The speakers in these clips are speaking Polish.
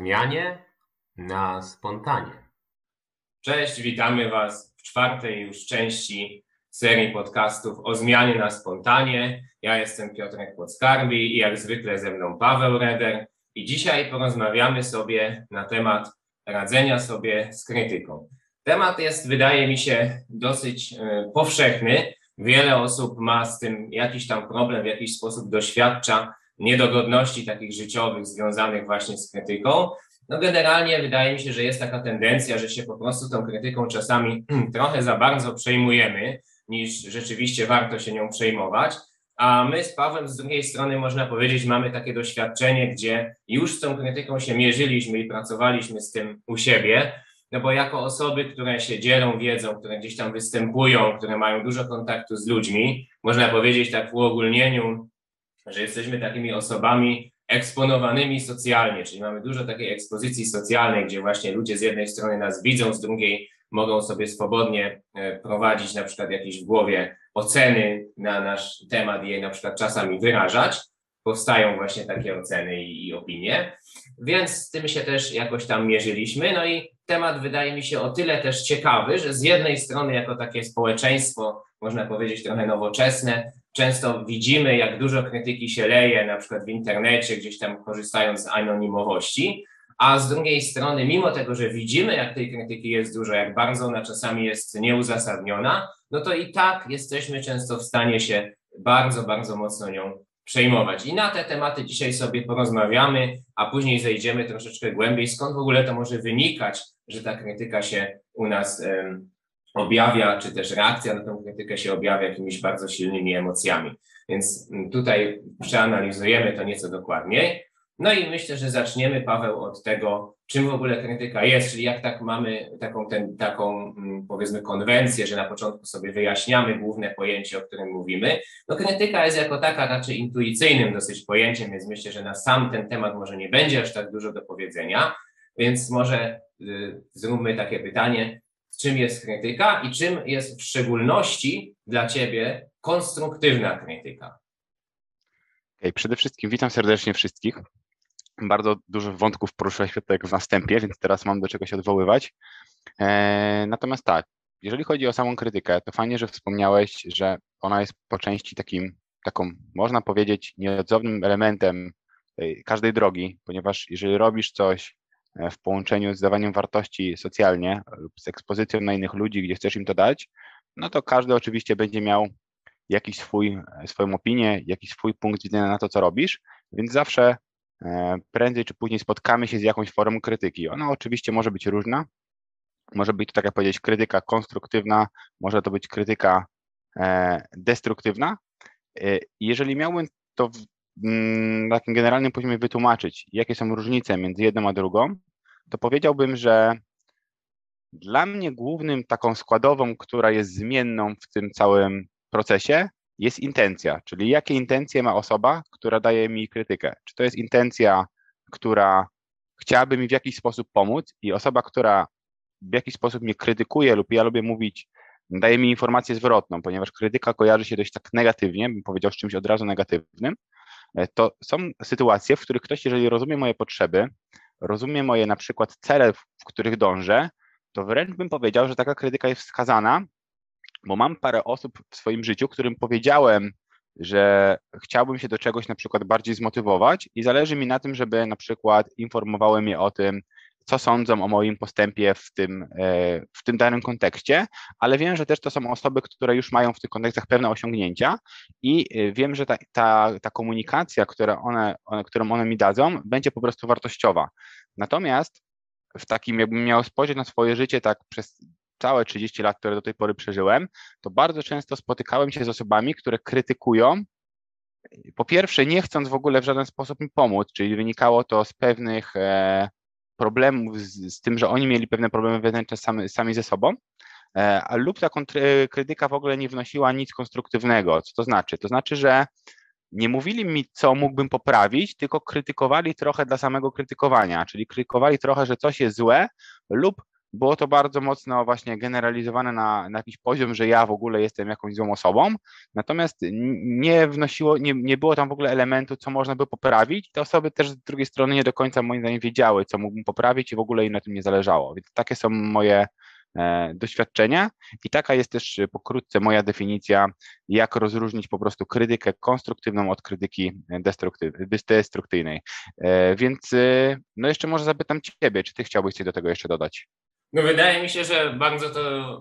zmianie na spontanie. Cześć, witamy Was w czwartej już części serii podcastów o zmianie na spontanie. Ja jestem Piotrek Podskarbi i jak zwykle ze mną Paweł Reder i dzisiaj porozmawiamy sobie na temat radzenia sobie z krytyką. Temat jest, wydaje mi się, dosyć e, powszechny. Wiele osób ma z tym jakiś tam problem, w jakiś sposób doświadcza niedogodności takich życiowych związanych właśnie z krytyką. No generalnie wydaje mi się, że jest taka tendencja, że się po prostu tą krytyką czasami trochę za bardzo przejmujemy, niż rzeczywiście warto się nią przejmować. A my z Pawłem z drugiej strony można powiedzieć, mamy takie doświadczenie, gdzie już z tą krytyką się mierzyliśmy i pracowaliśmy z tym u siebie. No bo jako osoby, które się dzielą wiedzą, które gdzieś tam występują, które mają dużo kontaktu z ludźmi, można powiedzieć tak w uogólnieniu, że jesteśmy takimi osobami eksponowanymi socjalnie, czyli mamy dużo takiej ekspozycji socjalnej, gdzie właśnie ludzie z jednej strony nas widzą, z drugiej mogą sobie swobodnie e, prowadzić na przykład jakieś w głowie oceny na nasz temat i je na przykład czasami wyrażać. Powstają właśnie takie oceny i, i opinie, więc z tym się też jakoś tam mierzyliśmy. No i temat wydaje mi się o tyle też ciekawy, że z jednej strony jako takie społeczeństwo, można powiedzieć trochę nowoczesne, często widzimy, jak dużo krytyki się leje, na przykład w internecie, gdzieś tam korzystając z anonimowości, a z drugiej strony, mimo tego, że widzimy, jak tej krytyki jest dużo, jak bardzo ona czasami jest nieuzasadniona, no to i tak jesteśmy często w stanie się bardzo, bardzo mocno nią przejmować. I na te tematy dzisiaj sobie porozmawiamy, a później zejdziemy troszeczkę głębiej, skąd w ogóle to może wynikać, że ta krytyka się u nas objawia, czy też reakcja na tę krytykę się objawia jakimiś bardzo silnymi emocjami. Więc tutaj przeanalizujemy to nieco dokładniej. No i myślę, że zaczniemy, Paweł, od tego, czym w ogóle krytyka jest, czyli jak tak mamy taką, ten, taką mm, powiedzmy konwencję, że na początku sobie wyjaśniamy główne pojęcie, o którym mówimy. No krytyka jest jako taka raczej intuicyjnym dosyć pojęciem, więc myślę, że na sam ten temat może nie będzie aż tak dużo do powiedzenia, więc może y, zróbmy takie pytanie, czym jest krytyka i czym jest w szczególności dla Ciebie konstruktywna krytyka? Okay, przede wszystkim witam serdecznie wszystkich. Bardzo dużo wątków poruszyłeś tak w następie, więc teraz mam do czego się odwoływać. E, natomiast tak, jeżeli chodzi o samą krytykę, to fajnie, że wspomniałeś, że ona jest po części takim, taką, można powiedzieć, nieodzownym elementem każdej drogi, ponieważ jeżeli robisz coś E, w połączeniu z dawaniem wartości socjalnie lub z ekspozycją na innych ludzi, gdzie chcesz im to dać, no to każdy oczywiście będzie miał jakiś swój, e, swoją opinię, jakiś swój punkt widzenia na to, co robisz, więc zawsze e, prędzej czy później spotkamy się z jakąś formą krytyki. Ona oczywiście może być różna. Może być to, tak jak powiedzieć, krytyka konstruktywna, może to być krytyka destruktywna. Jeżeli miałbym to Mm, na takim generalnym poziomie wytłumaczyć, jakie są różnice między jedną a drugą, to powiedziałbym, że dla mnie głównym taką składową, która jest zmienną w tym całym procesie, jest intencja, czyli jakie intencje ma osoba, która daje mi krytykę. Czy to jest intencja, która chciałaby mi w jakiś sposób pomóc i osoba, która w jakiś sposób mnie krytykuje lub ja lubię mówić, daje mi informację zwrotną, ponieważ krytyka kojarzy się dość tak negatywnie, bym powiedział z czymś od razu negatywnym, E, to są sytuacje, w których ktoś, jeżeli rozumie moje potrzeby, rozumie moje na przykład cele, w których dążę, to wręcz bym powiedział, że taka krytyka jest wskazana, bo mam parę osób w swoim życiu, którym powiedziałem, że chciałbym się do czegoś na przykład bardziej zmotywować i zależy mi na tym, żeby na przykład informowały mnie o tym, co sądzą o moim postępie w tym, e, w tym danym kontekście, ale wiem, że też to są osoby, które już mają w tych kontekstach pewne osiągnięcia i e, wiem, że ta, ta, ta komunikacja, która one, one, którą one mi dadzą, będzie po prostu wartościowa. Natomiast w takim, jakbym miał spojrzeć na swoje życie tak przez całe 30 lat, które do tej pory przeżyłem, to bardzo często spotykałem się z osobami, które krytykują, po pierwsze, nie chcąc w ogóle w żaden sposób mi pomóc, czyli wynikało to z pewnych e, problemów z, z, tym, że oni mieli pewne problemy wewnętrzne sami, sami ze sobą, e, a lub ta krytyka w ogóle nie wnosiła nic konstruktywnego. Co to znaczy? To znaczy, że nie mówili mi, co mógłbym poprawić, tylko krytykowali trochę dla samego krytykowania, czyli krytykowali trochę, że coś jest złe lub było to bardzo mocno właśnie generalizowane na, na jakiś poziom, że ja w ogóle jestem jakąś złą osobą, natomiast nie wnosiło, nie, nie było tam w ogóle elementu, co można by poprawić. Te osoby też z drugiej strony nie do końca moim zdaniem wiedziały, co mógłbym poprawić i w ogóle im na tym nie zależało. Więc takie są moje e, doświadczenia i taka jest też pokrótce moja definicja, jak rozróżnić po prostu krytykę konstruktywną od krytyki destrukcyjnej. E, więc e, no jeszcze może zapytam Ciebie, czy Ty chciałbyś coś do tego jeszcze dodać? No wydaje mi się, że bardzo to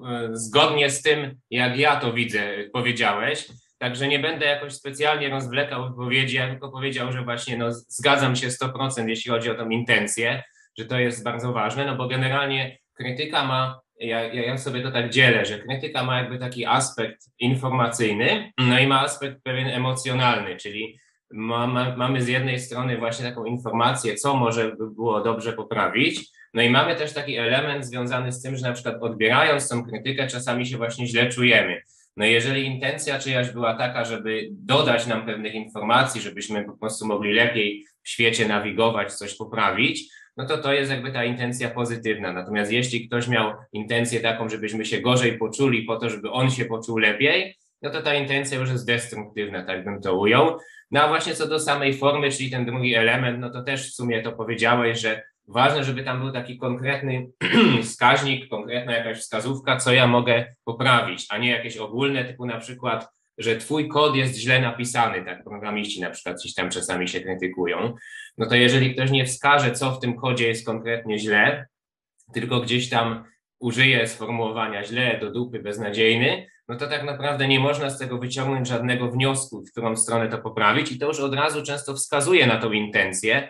e, zgodnie z tym, jak ja to widzę, powiedziałeś. Także nie będę jakoś specjalnie rozwlekał wypowiedzi, ja tylko powiedział, że właśnie no, zgadzam się 100%, jeśli chodzi o tą intencję, że to jest bardzo ważne, no bo generalnie krytyka ma, ja, ja sobie to tak dzielę, że krytyka ma jakby taki aspekt informacyjny, no i ma aspekt pewien emocjonalny, czyli ma, ma, mamy z jednej strony właśnie taką informację, co może by było dobrze poprawić, no i mamy też taki element związany z tym, że na przykład odbierając tą krytykę, czasami się właśnie źle czujemy. No jeżeli intencja czyjaś była taka, żeby dodać nam pewnych informacji, żebyśmy po prostu mogli lepiej w świecie nawigować, coś poprawić, no to to jest jakby ta intencja pozytywna. Natomiast jeśli ktoś miał intencję taką, żebyśmy się gorzej poczuli po to, żeby on się poczuł lepiej, no to ta intencja już jest destruktywna, tak bym to ujął. No a właśnie co do samej formy, czyli ten drugi element, no to też w sumie to powiedziałeś, że ważne, żeby tam był taki konkretny wskaźnik, konkretna jakaś wskazówka, co ja mogę poprawić, a nie jakieś ogólne, typu na przykład, że twój kod jest źle napisany, tak programiści na przykład gdzieś tam czasami się krytykują, no to jeżeli ktoś nie wskaże, co w tym kodzie jest konkretnie źle, tylko gdzieś tam użyje sformułowania źle, do dupy, beznadziejny, no to tak naprawdę nie można z tego wyciągnąć żadnego wniosku, w którą stronę to poprawić i to już od razu często wskazuje na tą intencję,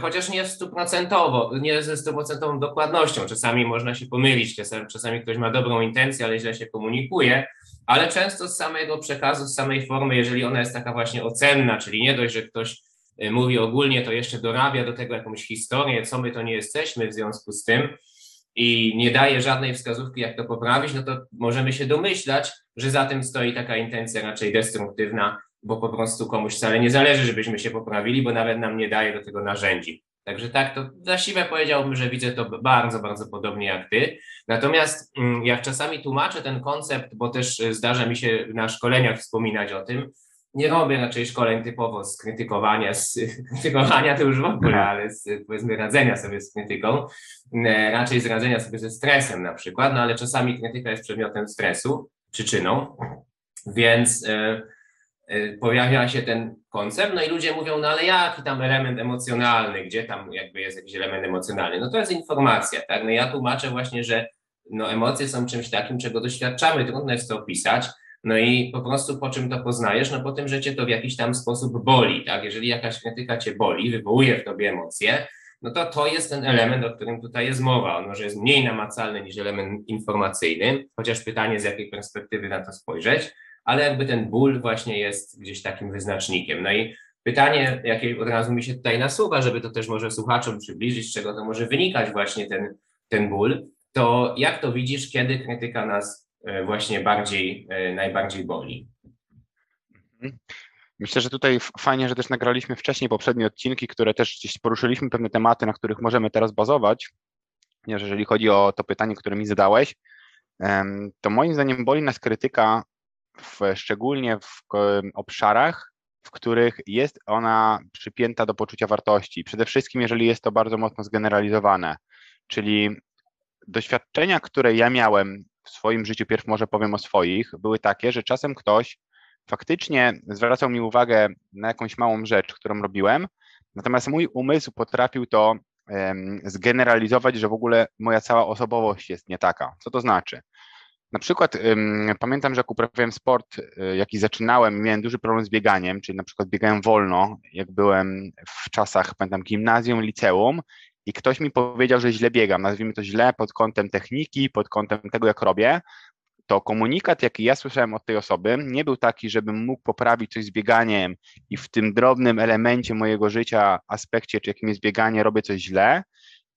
chociaż nie stuprocentowo, nie ze stuprocentową dokładnością. Czasami można się pomylić, czasami, czasami ktoś ma dobrą intencję, ale źle się komunikuje, ale często z samego przekazu, z samej formy, jeżeli ona jest taka właśnie ocenna, czyli nie dość, że ktoś e, mówi ogólnie, to jeszcze dorabia do tego jakąś historię, co my to nie jesteśmy w związku z tym i nie daje żadnej wskazówki, jak to poprawić, no to możemy się domyślać, że za tym stoi taka intencja raczej destruktywna bo po prostu komuś wcale nie zależy, żebyśmy się poprawili, bo nawet nam nie daje do tego narzędzi. Także tak, to właściwie powiedziałbym, że widzę to bardzo, bardzo podobnie jak ty. Natomiast mm, jak czasami tłumaczę ten koncept, bo też e, zdarza mi się na szkoleniach wspominać o tym, nie robię raczej szkoleń typowo z krytykowania, z krytykowania to już w ogóle, ale z powiedzmy radzenia sobie z krytyką, e, raczej z radzenia sobie ze stresem na przykład, no ale czasami krytyka jest przedmiotem stresu, przyczyną, więc e, Y, pojawia się ten koncept, no i ludzie mówią, no ale jaki tam element emocjonalny, gdzie tam jakby jest jakiś element emocjonalny? No to jest informacja, tak? No ja tłumaczę właśnie, że no emocje są czymś takim, czego doświadczamy, trudno jest to opisać, no i po prostu po czym to poznajesz? No po tym, że cię to w jakiś tam sposób boli, tak? Jeżeli jakaś krytyka cię boli, wywołuje w tobie emocje, no to to jest ten element, o którym tutaj jest mowa. On może jest mniej namacalny niż element informacyjny, chociaż pytanie, z jakiej perspektywy na to spojrzeć ale jakby ten ból właśnie jest gdzieś takim wyznacznikiem. No i pytanie, jakie od razu mi się tutaj nasuwa, żeby to też może słuchaczom przybliżyć, z czego to może wynikać właśnie ten, ten ból, to jak to widzisz, kiedy krytyka nas e, właśnie bardziej, e, najbardziej boli? Mhm. Myślę, że tutaj fajnie, że też nagraliśmy wcześniej poprzednie odcinki, które też gdzieś poruszyliśmy pewne tematy, na których możemy teraz bazować. Jeżeli chodzi o to pytanie, które mi zadałeś, to moim zdaniem boli nas krytyka w, szczególnie w obszarach, w których jest ona przypięta do poczucia wartości. Przede wszystkim, jeżeli jest to bardzo mocno zgeneralizowane, czyli doświadczenia, które ja miałem w swoim życiu, pierw może powiem o swoich, były takie, że czasem ktoś faktycznie zwracał mi uwagę na jakąś małą rzecz, którą robiłem, natomiast mój umysł potrafił to um, zgeneralizować, że w ogóle moja cała osobowość jest nie taka. Co to znaczy? Na przykład ym, pamiętam, że jak uprawiałem sport, y, jaki zaczynałem, miałem duży problem z bieganiem, czyli na przykład biegałem wolno, jak byłem w czasach, pamiętam, gimnazjum, liceum i ktoś mi powiedział, że źle biegam, nazwijmy to źle pod kątem techniki, pod kątem tego, jak robię, to komunikat, jaki ja słyszałem od tej osoby, nie był taki, żebym mógł poprawić coś z bieganiem i w tym drobnym elemencie mojego życia, aspekcie, czy jakim jest bieganie, robię coś źle,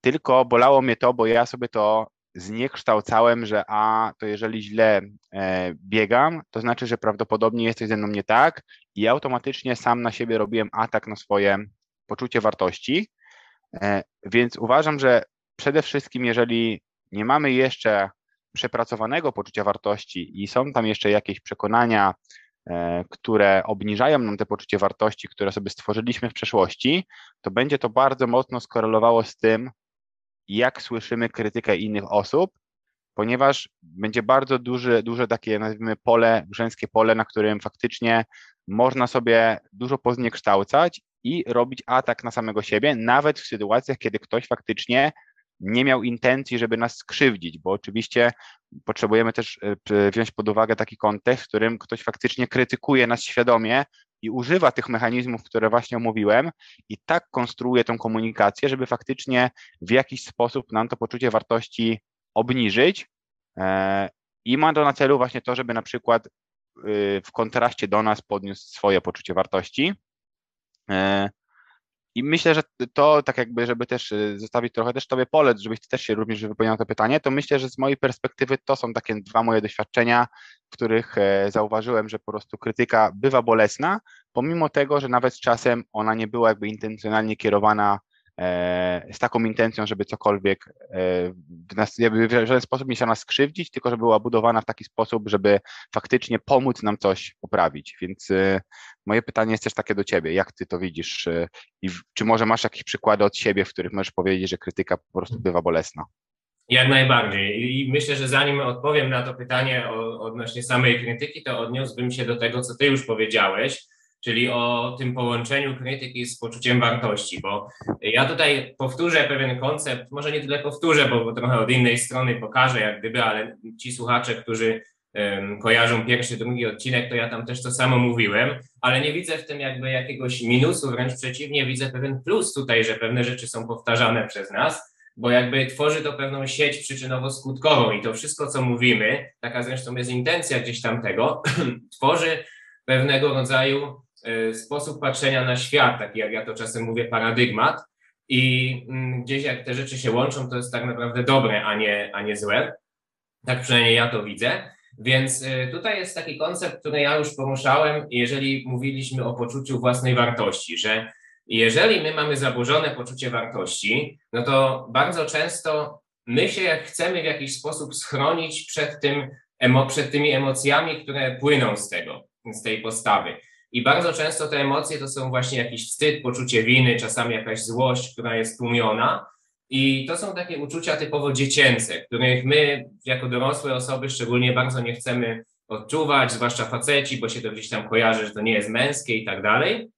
tylko bolało mnie to, bo ja sobie to zniekształcałem, że a, to jeżeli źle e, biegam, to znaczy, że prawdopodobnie jest coś ze mną nie tak i automatycznie sam na siebie robiłem atak na swoje poczucie wartości. E, więc uważam, że przede wszystkim, jeżeli nie mamy jeszcze przepracowanego poczucia wartości i są tam jeszcze jakieś przekonania, e, które obniżają nam te poczucie wartości, które sobie stworzyliśmy w przeszłości, to będzie to bardzo mocno skorelowało z tym, jak słyszymy krytykę innych osób, ponieważ będzie bardzo duże, duże takie, nazwijmy, pole, żeńskie pole, na którym faktycznie można sobie dużo pozniekształcać i robić atak na samego siebie, nawet w sytuacjach, kiedy ktoś faktycznie nie miał intencji, żeby nas skrzywdzić, bo oczywiście potrzebujemy też e, wziąć pod uwagę taki kontekst, w którym ktoś faktycznie krytykuje nas świadomie i używa tych mechanizmów, które właśnie omówiłem i tak konstruuje tą komunikację, żeby faktycznie w jakiś sposób nam to poczucie wartości obniżyć e, i ma to na celu właśnie to, żeby na przykład y, w kontraście do nas podniósł swoje poczucie wartości. I myślę, że to tak jakby, żeby też y, zostawić trochę też Tobie pole, żebyś Ty też się również wypowiedział to pytanie, to myślę, że z mojej perspektywy to są takie dwa moje doświadczenia, w których e, zauważyłem, że po prostu krytyka bywa bolesna, pomimo tego, że nawet czasem ona nie była jakby intencjonalnie kierowana z taką intencją, żeby cokolwiek e, w, nas, w żaden sposób nie chciała nas skrzywdzić, tylko żeby była budowana w taki sposób, żeby faktycznie pomóc nam coś poprawić. Więc e, moje pytanie jest też takie do Ciebie, jak Ty to widzisz i czy może masz jakieś przykłady od siebie, w których możesz powiedzieć, że krytyka po prostu bywa bolesna? Jak najbardziej. I myślę, że zanim odpowiem na to pytanie odnośnie samej krytyki, to odniósłbym się do tego, co Ty już powiedziałeś, czyli o tym połączeniu krytyki z poczuciem wartości, bo ja tutaj powtórzę pewien koncept, może nie tyle powtórzę, bo, trochę od innej strony pokażę, jak gdyby, ale ci słuchacze, którzy kojarzą pierwszy, drugi odcinek, to ja tam też to samo mówiłem, ale nie widzę w tym jakby jakiegoś minusu, wręcz przeciwnie, widzę pewien plus tutaj, że pewne rzeczy są powtarzane przez nas, bo jakby tworzy to pewną sieć przyczynowo-skutkową i to wszystko, co mówimy, taka zresztą jest intencja gdzieś tam tego, tworzy pewnego rodzaju sposób patrzenia na świat, taki jak ja to czasem mówię, paradygmat. I mm, gdzieś jak te rzeczy się łączą, to jest tak naprawdę dobre, a nie, a nie złe. Tak przynajmniej ja to widzę. Więc e, tutaj jest taki koncept, który ja już poruszałem, jeżeli mówiliśmy o poczuciu własnej wartości, że jeżeli my mamy zaburzone poczucie wartości, no to bardzo często my się chcemy w jakiś sposób schronić przed, tym, przed tymi emocjami, które płyną z tego, z tej postawy. I bardzo często te emocje to są właśnie jakiś wstyd, poczucie winy, czasami jakaś złość, która jest tłumiona. I to są takie uczucia typowo dziecięce, których my jako dorosłe osoby szczególnie bardzo nie chcemy odczuwać, zwłaszcza faceci, bo się to gdzieś tam kojarzy, że to nie jest męskie i tak dalej.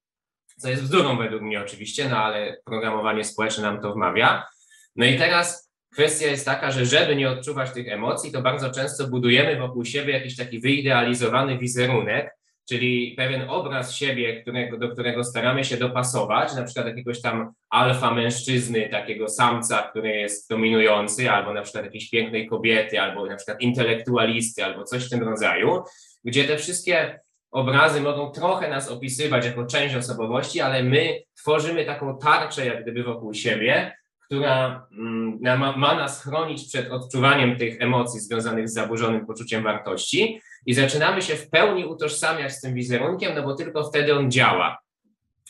Co jest bzdurą według mnie oczywiście, no ale programowanie społeczne nam to wmawia. No i teraz kwestia jest taka, że żeby nie odczuwać tych emocji, to bardzo często budujemy wokół siebie jakiś taki wyidealizowany wizerunek, czyli pewien obraz siebie, którego, do którego staramy się dopasować, na przykład jakiegoś tam alfa mężczyzny, takiego samca, który jest dominujący, albo na przykład jakiejś pięknej kobiety, albo na przykład intelektualisty, albo coś w tym rodzaju, gdzie te wszystkie obrazy mogą trochę nas opisywać jako część osobowości, ale my tworzymy taką tarczę jak gdyby wokół siebie, która mm, ma, ma nas chronić przed odczuwaniem tych emocji związanych z zaburzonym poczuciem wartości i zaczynamy się w pełni utożsamiać z tym wizerunkiem, no bo tylko wtedy on działa.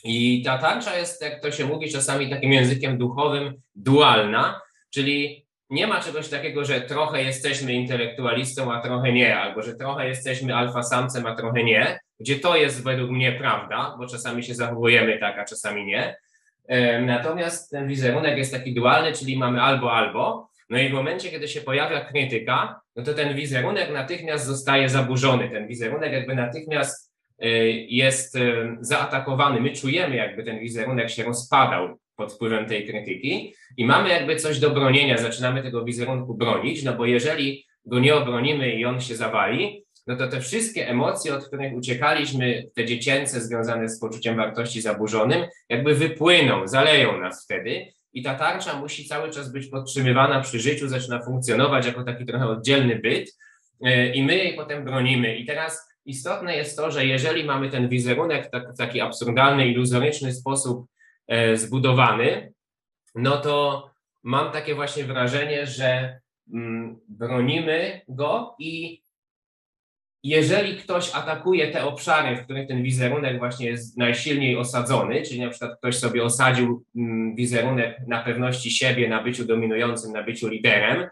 I ta tarcza jest, jak to się mówi czasami takim językiem duchowym, dualna, czyli nie ma czegoś takiego, że trochę jesteśmy intelektualistą, a trochę nie, albo że trochę jesteśmy alfasamcem, a trochę nie, gdzie to jest według mnie prawda, bo czasami się zachowujemy tak, a czasami nie. Natomiast ten wizerunek jest taki dualny, czyli mamy albo albo. No i w momencie, kiedy się pojawia krytyka, no to ten wizerunek natychmiast zostaje zaburzony. Ten wizerunek jakby natychmiast e, jest e, zaatakowany. My czujemy, jakby ten wizerunek się rozpadał pod wpływem tej krytyki i mamy jakby coś do bronienia, zaczynamy tego wizerunku bronić, no bo jeżeli go nie obronimy i on się zawali, no to te wszystkie emocje, od których uciekaliśmy, te dziecięce związane z poczuciem wartości zaburzonym, jakby wypłyną, zaleją nas wtedy i ta tarcza musi cały czas być podtrzymywana przy życiu, zaczyna funkcjonować jako taki trochę oddzielny byt e, i my jej potem bronimy. I teraz istotne jest to, że jeżeli mamy ten wizerunek tak, w taki absurdalny, iluzoryczny sposób e, zbudowany, no to mam takie właśnie wrażenie, że mm, bronimy go i jeżeli ktoś atakuje te obszary, w których ten wizerunek właśnie jest najsilniej osadzony, czyli na przykład ktoś sobie osadził mm, wizerunek na pewności siebie, na byciu dominującym, na byciu liderem,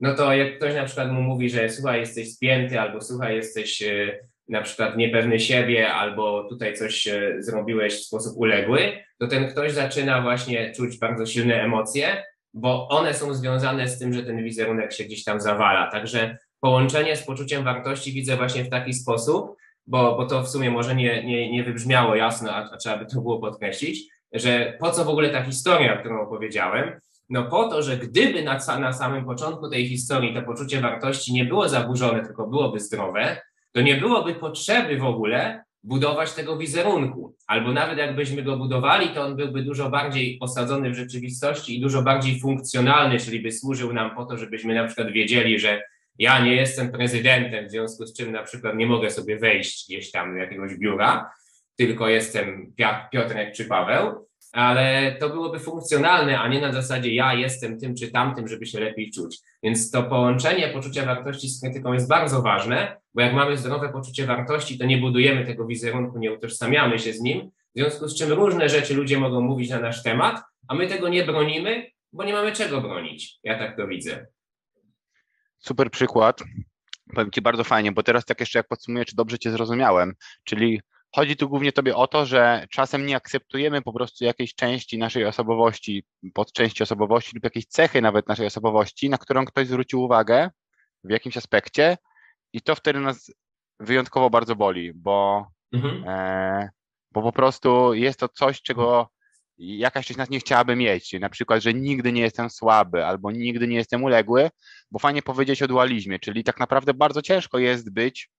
no to jak ktoś na przykład mu mówi, że słuchaj, jesteś spięty, albo słuchaj, jesteś e, na przykład niepewny siebie, albo tutaj coś e, zrobiłeś w sposób uległy, to ten ktoś zaczyna właśnie czuć bardzo silne emocje, bo one są związane z tym, że ten wizerunek się gdzieś tam zawala. Także połączenie z poczuciem wartości widzę właśnie w taki sposób, bo, bo to w sumie może nie, nie, nie wybrzmiało jasno, a, a trzeba by to było podkreślić, że po co w ogóle ta historia, którą opowiedziałem, no po to, że gdyby na, na samym początku tej historii to poczucie wartości nie było zaburzone, tylko byłoby zdrowe, to nie byłoby potrzeby w ogóle budować tego wizerunku. Albo nawet jakbyśmy go budowali, to on byłby dużo bardziej osadzony w rzeczywistości i dużo bardziej funkcjonalny, czyli by służył nam po to, żebyśmy na przykład wiedzieli, że ja nie jestem prezydentem, w związku z czym na przykład nie mogę sobie wejść gdzieś tam do jakiegoś biura, tylko jestem Piotrek czy Paweł, ale to byłoby funkcjonalne, a nie na zasadzie ja jestem tym czy tamtym, żeby się lepiej czuć. Więc to połączenie poczucia wartości z krytyką jest bardzo ważne, bo jak mamy zdrowe poczucie wartości, to nie budujemy tego wizerunku, nie utożsamiamy się z nim, w związku z czym różne rzeczy ludzie mogą mówić na nasz temat, a my tego nie bronimy, bo nie mamy czego bronić. Ja tak to widzę. Super przykład. Powiem Ci bardzo fajnie, bo teraz tak jeszcze jak podsumuję, czy dobrze Cię zrozumiałem, czyli Chodzi tu głównie Tobie o to, że czasem nie akceptujemy po prostu jakiejś części naszej osobowości, podczęści osobowości lub jakiejś cechy nawet naszej osobowości, na którą ktoś zwrócił uwagę w jakimś aspekcie i to wtedy nas wyjątkowo bardzo boli, bo, mhm. e, bo po prostu jest to coś, czego jakaś część nas nie chciałaby mieć. Na przykład, że nigdy nie jestem słaby albo nigdy nie jestem uległy, bo fajnie powiedzieć o dualizmie, czyli tak naprawdę bardzo ciężko jest być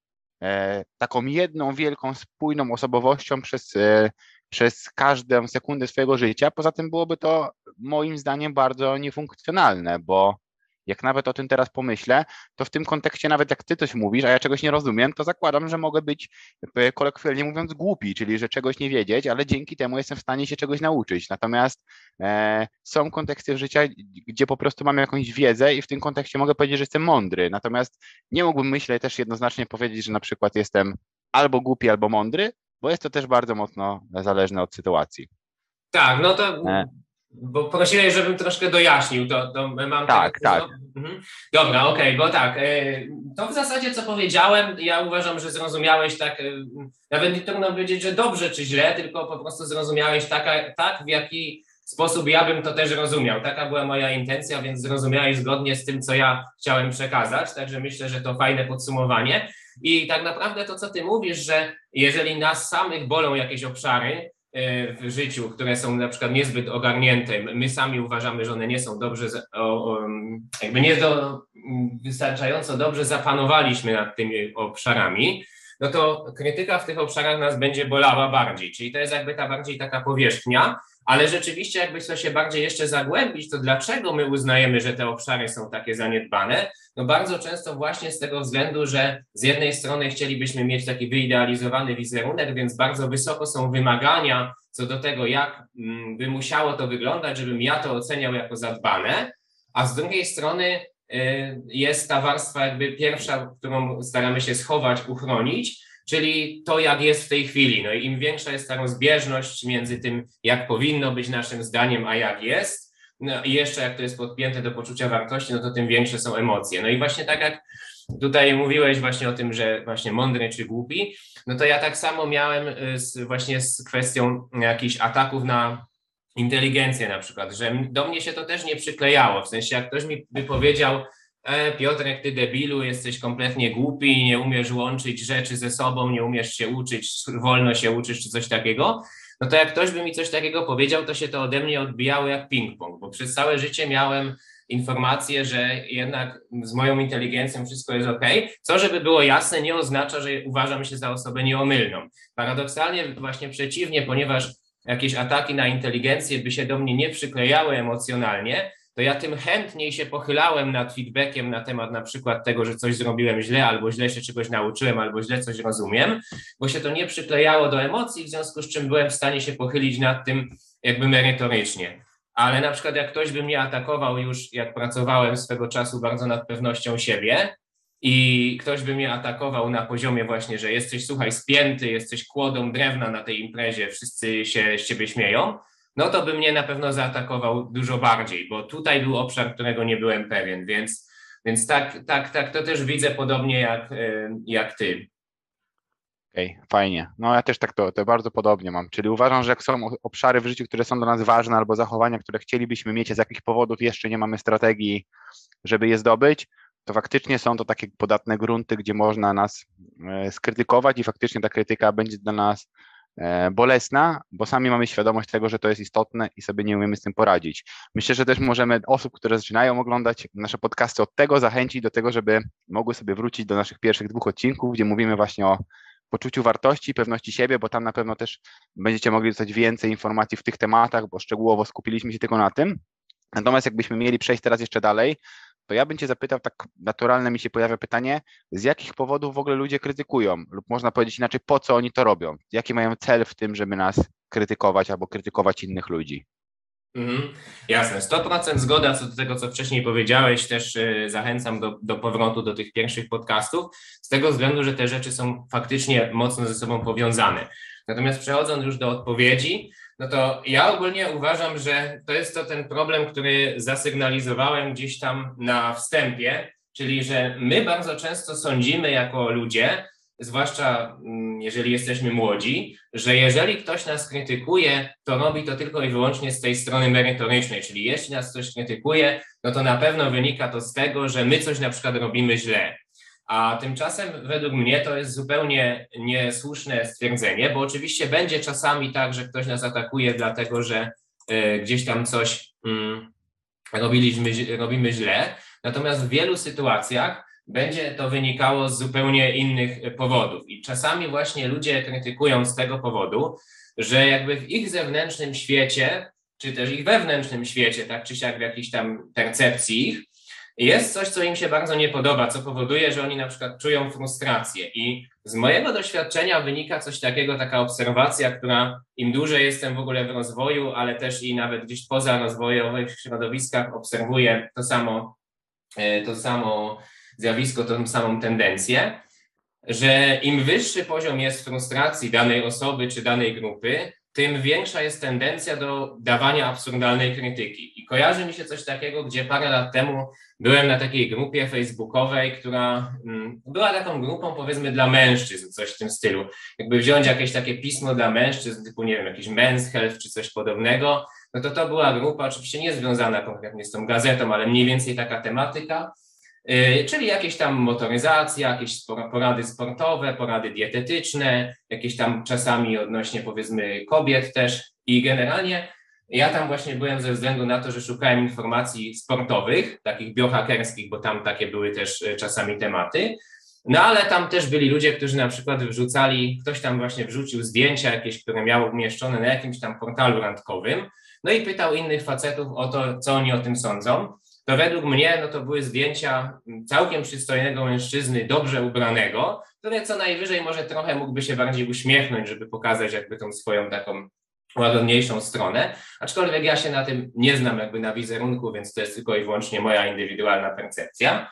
E, taką jedną wielką, spójną osobowością przez, e, przez każdą sekundę swojego życia. Poza tym byłoby to moim zdaniem bardzo niefunkcjonalne, bo jak nawet o tym teraz pomyślę, to w tym kontekście nawet jak ty coś mówisz, a ja czegoś nie rozumiem, to zakładam, że mogę być e, kolokwialnie mówiąc głupi, czyli że czegoś nie wiedzieć, ale dzięki temu jestem w stanie się czegoś nauczyć. Natomiast e, są konteksty życia, gdzie po prostu mam jakąś wiedzę i w tym kontekście mogę powiedzieć, że jestem mądry. Natomiast nie mógłbym, myślę, też jednoznacznie powiedzieć, że na przykład jestem albo głupi, albo mądry, bo jest to też bardzo mocno zależne od sytuacji. Tak, no to e bo prosiłeś, żebym troszkę dojaśnił, to, to mam... Tak, tak. Mhm. Dobra, okej, okay, bo tak, e, to w zasadzie co powiedziałem, ja uważam, że zrozumiałeś tak, e, nawet nie trudno powiedzieć, że dobrze czy źle, tylko po prostu zrozumiałeś taka, tak, w jaki sposób ja bym to też rozumiał. Taka była moja intencja, więc zrozumiałeś zgodnie z tym, co ja chciałem przekazać, także myślę, że to fajne podsumowanie. I tak naprawdę to, co ty mówisz, że jeżeli nas samych bolą jakieś obszary, w życiu, które są na przykład niezbyt ogarnięte, my sami uważamy, że one nie są dobrze, jakby nie do, wystarczająco dobrze zapanowaliśmy nad tymi obszarami, no to krytyka w tych obszarach nas będzie bolała bardziej. Czyli to jest jakby ta bardziej taka powierzchnia, ale rzeczywiście jakby to się bardziej jeszcze zagłębić, to dlaczego my uznajemy, że te obszary są takie zaniedbane? No bardzo często właśnie z tego względu, że z jednej strony chcielibyśmy mieć taki wyidealizowany wizerunek, więc bardzo wysoko są wymagania co do tego, jak mm, by musiało to wyglądać, żebym ja to oceniał jako zadbane, a z drugiej strony y, jest ta warstwa jakby pierwsza, którą staramy się schować, uchronić, czyli to, jak jest w tej chwili. No i im większa jest ta rozbieżność między tym, jak powinno być naszym zdaniem, a jak jest, no i jeszcze jak to jest podpięte do poczucia wartości, no to tym większe są emocje. No i właśnie tak jak tutaj mówiłeś właśnie o tym, że właśnie mądry czy głupi, no to ja tak samo miałem y, z, właśnie z kwestią jakichś ataków na inteligencję na przykład, że do mnie się to też nie przyklejało, w sensie jak ktoś mi by powiedział, e, Piotrek, ty debilu, jesteś kompletnie głupi, nie umiesz łączyć rzeczy ze sobą, nie umiesz się uczyć, wolno się uczysz czy coś takiego, no to jak ktoś by mi coś takiego powiedział, to się to ode mnie odbijało jak ping-pong, bo przez całe życie miałem informację, że jednak z moją inteligencją wszystko jest ok, co żeby było jasne, nie oznacza, że uważam się za osobę nieomylną. Paradoksalnie właśnie przeciwnie, ponieważ jakieś ataki na inteligencję by się do mnie nie przyklejały emocjonalnie, to ja tym chętniej się pochylałem nad feedbackiem na temat na przykład tego, że coś zrobiłem źle, albo źle się czegoś nauczyłem, albo źle coś rozumiem, bo się to nie przyklejało do emocji, w związku z czym byłem w stanie się pochylić nad tym jakby merytorycznie. Ale na przykład jak ktoś by mnie atakował już, jak pracowałem swego czasu bardzo nad pewnością siebie, i ktoś by mnie atakował na poziomie właśnie, że jesteś, słuchaj, spięty, jesteś kłodą drewna na tej imprezie, wszyscy się z ciebie śmieją, no to by mnie na pewno zaatakował dużo bardziej, bo tutaj był obszar, którego nie byłem pewien, więc Więc tak, tak, tak, to też widzę podobnie jak, jak ty. Okej, okay, fajnie. No ja też tak to, to bardzo podobnie mam. Czyli uważam, że jak są obszary w życiu, które są dla nas ważne, albo zachowania, które chcielibyśmy mieć, z jakich powodów jeszcze nie mamy strategii, żeby je zdobyć, to faktycznie są to takie podatne grunty, gdzie można nas e, skrytykować i faktycznie ta krytyka będzie dla nas e, bolesna, bo sami mamy świadomość tego, że to jest istotne i sobie nie umiemy z tym poradzić. Myślę, że też możemy osób, które zaczynają oglądać nasze podcasty od tego zachęcić do tego, żeby mogły sobie wrócić do naszych pierwszych dwóch odcinków, gdzie mówimy właśnie o poczuciu wartości, pewności siebie, bo tam na pewno też będziecie mogli dostać więcej informacji w tych tematach, bo szczegółowo skupiliśmy się tylko na tym. Natomiast jakbyśmy mieli przejść teraz jeszcze dalej, to ja bym Cię zapytał, tak naturalne mi się pojawia pytanie, z jakich powodów w ogóle ludzie krytykują, lub można powiedzieć inaczej, po co oni to robią? Jaki mają cel w tym, żeby nas krytykować albo krytykować innych ludzi? Mhm, jasne, 100% zgoda co do tego, co wcześniej powiedziałeś. Też y, zachęcam do, do powrotu do tych pierwszych podcastów, z tego względu, że te rzeczy są faktycznie mocno ze sobą powiązane. Natomiast przechodząc już do odpowiedzi, no to ja ogólnie uważam, że to jest to ten problem, który zasygnalizowałem gdzieś tam na wstępie, czyli że my bardzo często sądzimy jako ludzie, zwłaszcza mm, jeżeli jesteśmy młodzi, że jeżeli ktoś nas krytykuje, to robi to tylko i wyłącznie z tej strony merytorycznej, czyli jeśli nas ktoś krytykuje, no to na pewno wynika to z tego, że my coś na przykład robimy źle. A tymczasem według mnie to jest zupełnie niesłuszne stwierdzenie, bo oczywiście będzie czasami tak, że ktoś nas atakuje dlatego, że y, gdzieś tam coś y, robiliśmy, robimy źle. Natomiast w wielu sytuacjach będzie to wynikało z zupełnie innych powodów. I czasami właśnie ludzie krytykują z tego powodu, że jakby w ich zewnętrznym świecie, czy też ich wewnętrznym świecie, tak czy siak w jakiejś tam percepcji ich, jest coś, co im się bardzo nie podoba, co powoduje, że oni na przykład czują frustrację. I z mojego doświadczenia wynika coś takiego, taka obserwacja, która im dłużej jestem w ogóle w rozwoju, ale też i nawet gdzieś poza rozwojowych środowiskach obserwuję to samo, e, to samo zjawisko, tą samą tendencję, że im wyższy poziom jest frustracji danej osoby czy danej grupy, tym większa jest tendencja do dawania absurdalnej krytyki. I kojarzy mi się coś takiego, gdzie parę lat temu byłem na takiej grupie facebookowej, która mm, była taką grupą powiedzmy dla mężczyzn, coś w tym stylu. Jakby wziąć jakieś takie pismo dla mężczyzn, typu nie wiem, jakiś men's health czy coś podobnego, no to to była grupa oczywiście nie związana konkretnie z tą gazetą, ale mniej więcej taka tematyka. Y, czyli jakieś tam motoryzacja, jakieś porady sportowe, porady dietetyczne, jakieś tam czasami odnośnie powiedzmy kobiet też. I generalnie ja tam właśnie byłem ze względu na to, że szukałem informacji sportowych, takich biohackerskich, bo tam takie były też y, czasami tematy. No ale tam też byli ludzie, którzy na przykład wrzucali, ktoś tam właśnie wrzucił zdjęcia jakieś, które miało umieszczone na jakimś tam portalu randkowym, no i pytał innych facetów o to, co oni o tym sądzą to według mnie no to były zdjęcia całkiem przystojnego mężczyzny, dobrze ubranego, który co najwyżej może trochę mógłby się bardziej uśmiechnąć, żeby pokazać jakby tą swoją taką łagodniejszą stronę, aczkolwiek ja się na tym nie znam jakby na wizerunku, więc to jest tylko i wyłącznie moja indywidualna percepcja.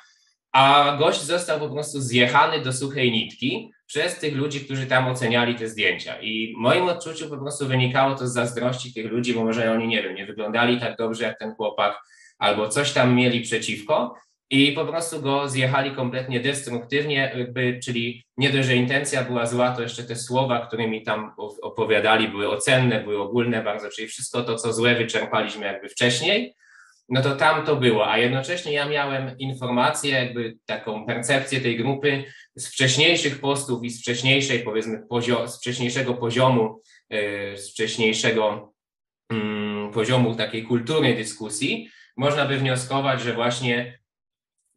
A gość został po prostu zjechany do suchej nitki przez tych ludzi, którzy tam oceniali te zdjęcia. I w moim odczuciu po prostu wynikało to z zazdrości tych ludzi, bo może oni, nie wiem, nie wyglądali tak dobrze jak ten chłopak, albo coś tam mieli przeciwko i po prostu go zjechali kompletnie destruktywnie, jakby, czyli nie dość, że intencja była zła, to jeszcze te słowa, którymi tam opowiadali, były ocenne, były ogólne bardzo, czyli wszystko to, co złe wyczerpaliśmy jakby wcześniej, no to tam to było, a jednocześnie ja miałem informację, jakby taką percepcję tej grupy z wcześniejszych postów i z wcześniejszej, powiedzmy, pozio- z wcześniejszego poziomu, yy, z wcześniejszego yy, poziomu takiej kultury dyskusji, można by wnioskować, że właśnie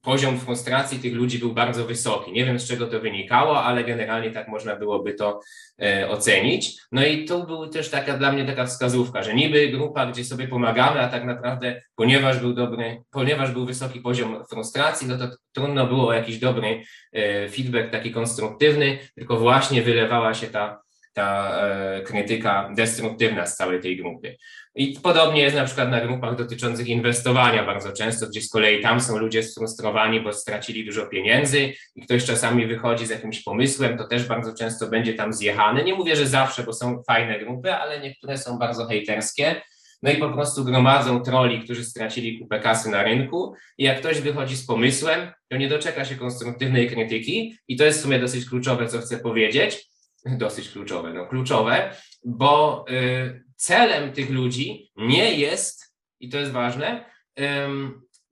poziom frustracji tych ludzi był bardzo wysoki. Nie wiem, z czego to wynikało, ale generalnie tak można byłoby to e, ocenić. No i tu był też taka dla mnie taka wskazówka, że niby grupa, gdzie sobie pomagamy, a tak naprawdę, ponieważ był dobry, ponieważ był wysoki poziom frustracji, no to trudno było jakiś dobry e, feedback taki konstruktywny, tylko właśnie wylewała się ta ta e, krytyka destruktywna z całej tej grupy. I podobnie jest na przykład na grupach dotyczących inwestowania bardzo często, gdzie z kolei tam są ludzie sfrustrowani, bo stracili dużo pieniędzy i ktoś czasami wychodzi z jakimś pomysłem, to też bardzo często będzie tam zjechany. Nie mówię, że zawsze, bo są fajne grupy, ale niektóre są bardzo hejterskie. no i po prostu gromadzą troli, którzy stracili kupę kasy na rynku i jak ktoś wychodzi z pomysłem, to nie doczeka się konstruktywnej krytyki i to jest w sumie dosyć kluczowe, co chcę powiedzieć, dosyć kluczowe, no kluczowe, bo y, celem tych ludzi nie jest, i to jest ważne,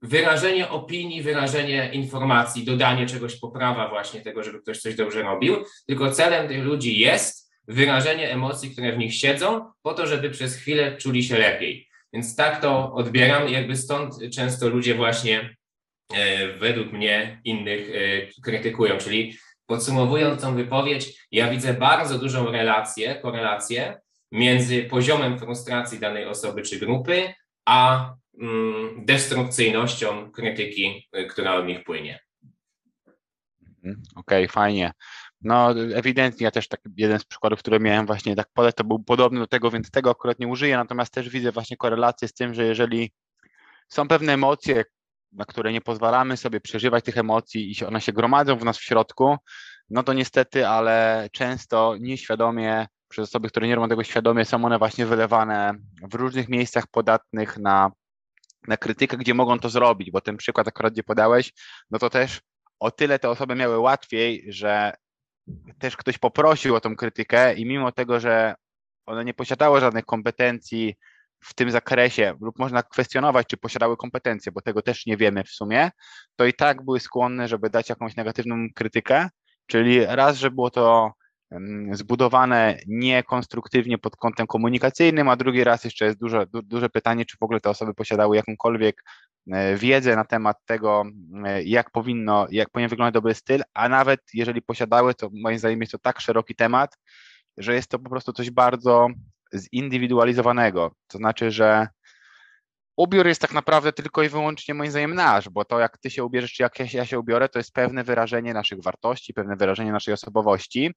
wyrażenie opinii, wyrażenie informacji, dodanie czegoś poprawa właśnie tego, żeby ktoś coś dobrze robił, tylko celem tych ludzi jest wyrażenie emocji, które w nich siedzą, po to, żeby przez chwilę czuli się lepiej. Więc tak to odbieram, jakby stąd często ludzie właśnie e, według mnie innych e, krytykują, czyli podsumowując tą wypowiedź, ja widzę bardzo dużą relację, korelację między poziomem frustracji danej osoby czy grupy, a mm, destrukcyjnością krytyki, e, która od nich płynie. Mhm, okej, okay, fajnie. No ewidentnie ja też tak jeden z przykładów, które miałem właśnie tak podać, to był podobny do tego, więc tego akurat nie użyję, natomiast też widzę właśnie korelację z tym, że jeżeli są pewne emocje, na które nie pozwalamy sobie przeżywać tych emocji i one się gromadzą w nas w środku, no to niestety, ale często nieświadomie przez osoby, które nie robią tego świadomie, są one właśnie wylewane w różnych miejscach podatnych na, na krytykę, gdzie mogą to zrobić, bo ten przykład akurat, gdzie podałeś, no to też o tyle te osoby miały łatwiej, że też ktoś poprosił o tą krytykę i mimo tego, że one nie posiadały żadnych kompetencji w tym zakresie, lub można kwestionować, czy posiadały kompetencje, bo tego też nie wiemy w sumie, to i tak były skłonne, żeby dać jakąś negatywną krytykę, czyli raz, że było to zbudowane niekonstruktywnie pod kątem komunikacyjnym, a drugi raz jeszcze jest duże, du, duże pytanie, czy w ogóle te osoby posiadały jakąkolwiek e, wiedzę na temat tego, e, jak powinno, jak powinien wyglądać dobry styl, a nawet jeżeli posiadały, to moim zdaniem jest to tak szeroki temat, że jest to po prostu coś bardzo zindywidualizowanego. To znaczy, że ubiór jest tak naprawdę tylko i wyłącznie moim zdaniem nasz, bo to jak ty się ubierzesz, czy jak ja się ubiorę, to jest pewne wyrażenie naszych wartości, pewne wyrażenie naszej osobowości.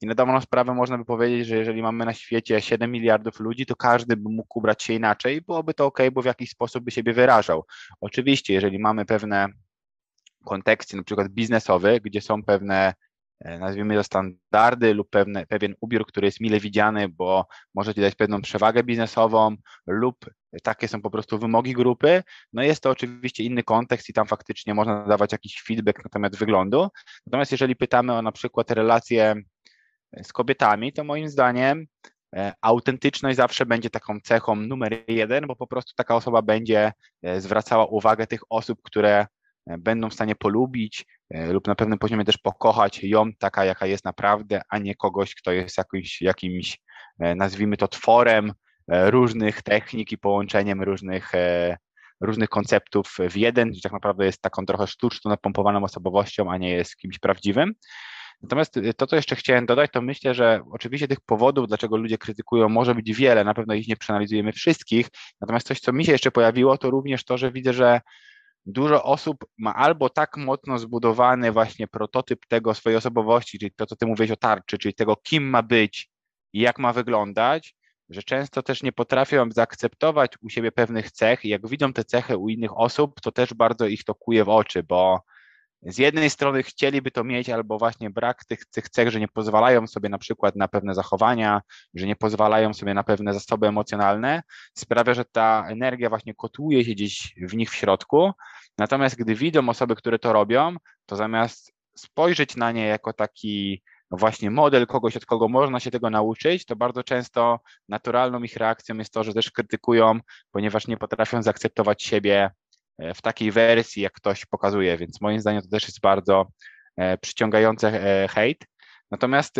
I na dobrą sprawę można by powiedzieć, że jeżeli mamy na świecie 7 miliardów ludzi, to każdy by mógł ubrać się inaczej, byłoby to ok, bo w jakiś sposób by siebie wyrażał. Oczywiście, jeżeli mamy pewne konteksty, na przykład biznesowe, gdzie są pewne nazwijmy to standardy lub pewne, pewien ubiór, który jest mile widziany, bo może ci dać pewną przewagę biznesową lub takie są po prostu wymogi grupy. No jest to oczywiście inny kontekst i tam faktycznie można dawać jakiś feedback na temat wyglądu. Natomiast jeżeli pytamy o na przykład relacje z kobietami, to moim zdaniem e, autentyczność zawsze będzie taką cechą numer jeden, bo po prostu taka osoba będzie e, zwracała uwagę tych osób, które będą w stanie polubić e, lub na pewnym poziomie też pokochać ją taka, jaka jest naprawdę, a nie kogoś, kto jest jakimś, jakimś e, nazwijmy to tworem e, różnych technik i połączeniem różnych, różnych konceptów w jeden, że tak naprawdę jest taką trochę sztuczną, napompowaną osobowością, a nie jest kimś prawdziwym. Natomiast to, co jeszcze chciałem dodać, to myślę, że oczywiście tych powodów, dlaczego ludzie krytykują, może być wiele, na pewno ich nie przeanalizujemy wszystkich. Natomiast coś, co mi się jeszcze pojawiło, to również to, że widzę, że dużo osób ma albo tak mocno zbudowany właśnie prototyp tego swojej osobowości, czyli to, co ty mówisz o tarczy, czyli tego, kim ma być i jak ma wyglądać, że często też nie potrafią zaakceptować u siebie pewnych cech i jak widzą te cechy u innych osób, to też bardzo ich to kuje w oczy, bo z jednej strony chcieliby to mieć, albo właśnie brak tych, tych cech, że nie pozwalają sobie na przykład na pewne zachowania, że nie pozwalają sobie na pewne zasoby emocjonalne, sprawia, że ta energia właśnie kotuje się gdzieś w nich w środku. Natomiast gdy widzą osoby, które to robią, to zamiast spojrzeć na nie jako taki właśnie model kogoś, od kogo można się tego nauczyć, to bardzo często naturalną ich reakcją jest to, że też krytykują, ponieważ nie potrafią zaakceptować siebie w takiej wersji, jak ktoś pokazuje, więc moim zdaniem to też jest bardzo e, przyciągające e, hejt. Natomiast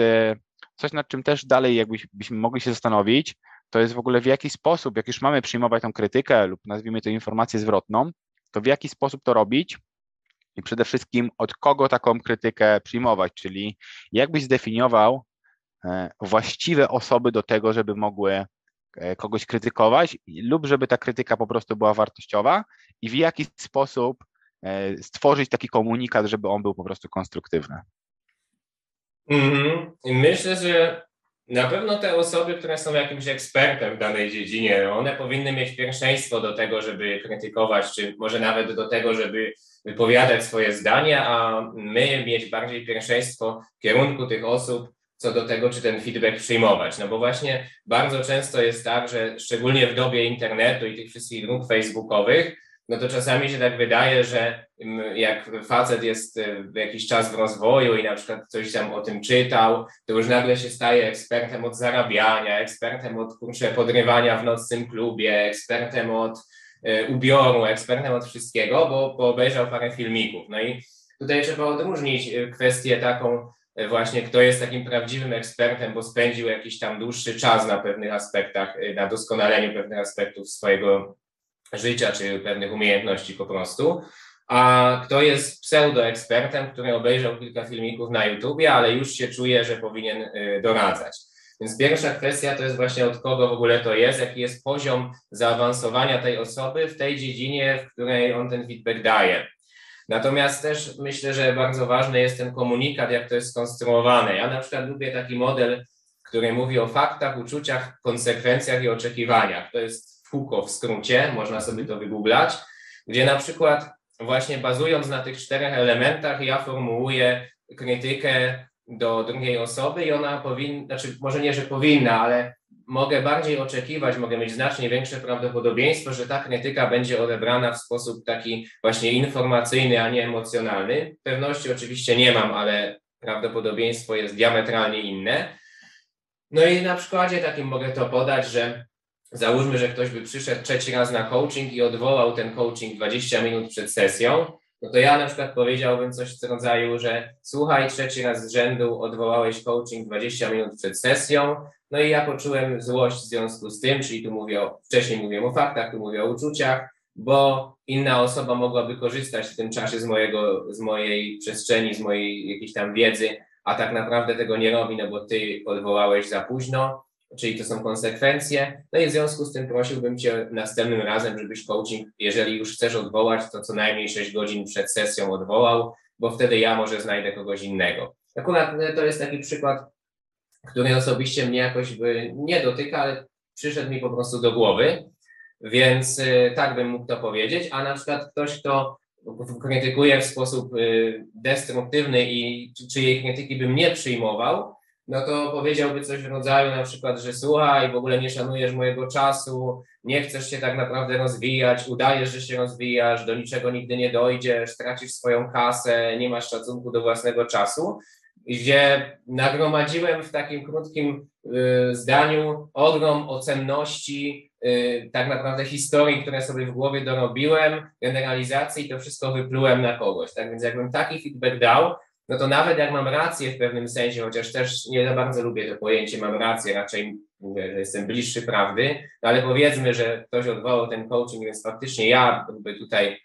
coś, nad czym też dalej jakbyśmy mogli się zastanowić, to jest w ogóle w jaki sposób, jak już mamy przyjmować tą krytykę lub nazwijmy to informację zwrotną, to w jaki sposób to robić i przede wszystkim od kogo taką krytykę przyjmować, czyli jakbyś zdefiniował właściwe osoby do tego, żeby mogły E, kogoś krytykować lub żeby ta krytyka po prostu była wartościowa i w jaki sposób e, stworzyć taki komunikat, żeby on był po prostu konstruktywny. Mm-hmm. Myślę, że na pewno te osoby, które są jakimś ekspertem w danej dziedzinie, one powinny mieć pierwszeństwo do tego, żeby krytykować, czy może nawet do tego, żeby wypowiadać swoje zdanie, a my mieć bardziej pierwszeństwo w kierunku tych osób, co do tego, czy ten feedback przyjmować. No bo właśnie bardzo często jest tak, że szczególnie w dobie internetu i tych wszystkich grup facebookowych, no to czasami się tak wydaje, że mm, jak facet jest y, jakiś czas w rozwoju i na przykład coś tam o tym czytał, to już nagle się staje ekspertem od zarabiania, ekspertem od kurczę, podrywania w nocnym klubie, ekspertem od y, ubioru, ekspertem od wszystkiego, bo, bo obejrzał parę filmików. No i tutaj trzeba odróżnić y, kwestię taką właśnie, kto jest takim prawdziwym ekspertem, bo spędził jakiś tam dłuższy czas na pewnych aspektach, na doskonaleniu pewnych aspektów swojego życia czy pewnych umiejętności po prostu. A kto jest pseudoekspertem, który obejrzał kilka filmików na YouTubie, ale już się czuje, że powinien y, doradzać. Więc pierwsza kwestia to jest właśnie od kogo w ogóle to jest, jaki jest poziom zaawansowania tej osoby w tej dziedzinie, w której on ten feedback daje. Natomiast też myślę, że bardzo ważny jest ten komunikat, jak to jest skonstruowane. Ja na przykład lubię taki model, który mówi o faktach, uczuciach, konsekwencjach i oczekiwaniach. To jest FUKO w skrócie, można sobie to wygooglać, gdzie na przykład właśnie bazując na tych czterech elementach ja formułuję krytykę do drugiej osoby i ona powinna, znaczy może nie, że powinna, ale mogę bardziej oczekiwać, mogę mieć znacznie większe prawdopodobieństwo, że ta krytyka będzie odebrana w sposób taki właśnie informacyjny, a nie emocjonalny. Pewności oczywiście nie mam, ale prawdopodobieństwo jest diametralnie inne. No i na przykładzie takim mogę to podać, że Załóżmy, że ktoś by przyszedł trzeci raz na coaching i odwołał ten coaching 20 minut przed sesją, no to ja na przykład powiedziałbym coś w rodzaju, że słuchaj, trzeci raz z rzędu odwołałeś coaching 20 minut przed sesją, no i ja poczułem złość w związku z tym, czyli tu mówię o, wcześniej mówiłem o faktach, tu mówię o uczuciach, bo inna osoba mogłaby korzystać w tym czasie z mojego, z mojej przestrzeni, z mojej jakiejś tam wiedzy, a tak naprawdę tego nie robi, no bo ty odwołałeś za późno, czyli to są konsekwencje. No i w związku z tym prosiłbym Cię następnym razem, żebyś coaching, jeżeli już chcesz odwołać, to co najmniej 6 godzin przed sesją odwołał, bo wtedy ja może znajdę kogoś innego. Akurat no, to jest taki przykład, który osobiście mnie jakoś by nie dotyka, ale przyszedł mi po prostu do głowy, więc y, tak bym mógł to powiedzieć, a na przykład ktoś, kto krytykuje w sposób y, destruktywny i czyjej krytyki bym nie przyjmował, no to powiedziałby coś w rodzaju na przykład, że słuchaj, w ogóle nie szanujesz mojego czasu, nie chcesz się tak naprawdę rozwijać, udajesz, że się rozwijasz, do niczego nigdy nie dojdziesz, tracisz swoją kasę, nie masz szacunku do własnego czasu, gdzie nagromadziłem w takim krótkim y, zdaniu ogrom o cenności, y, tak naprawdę historii, które sobie w głowie dorobiłem, generalizacji to wszystko wyplułem na kogoś. Tak więc jakbym taki feedback dał, no to nawet jak mam rację w pewnym sensie, chociaż też nie za bardzo lubię to pojęcie, mam rację, raczej mówię, że jestem bliższy prawdy, no ale powiedzmy, że ktoś odwołał ten coaching, więc faktycznie ja tutaj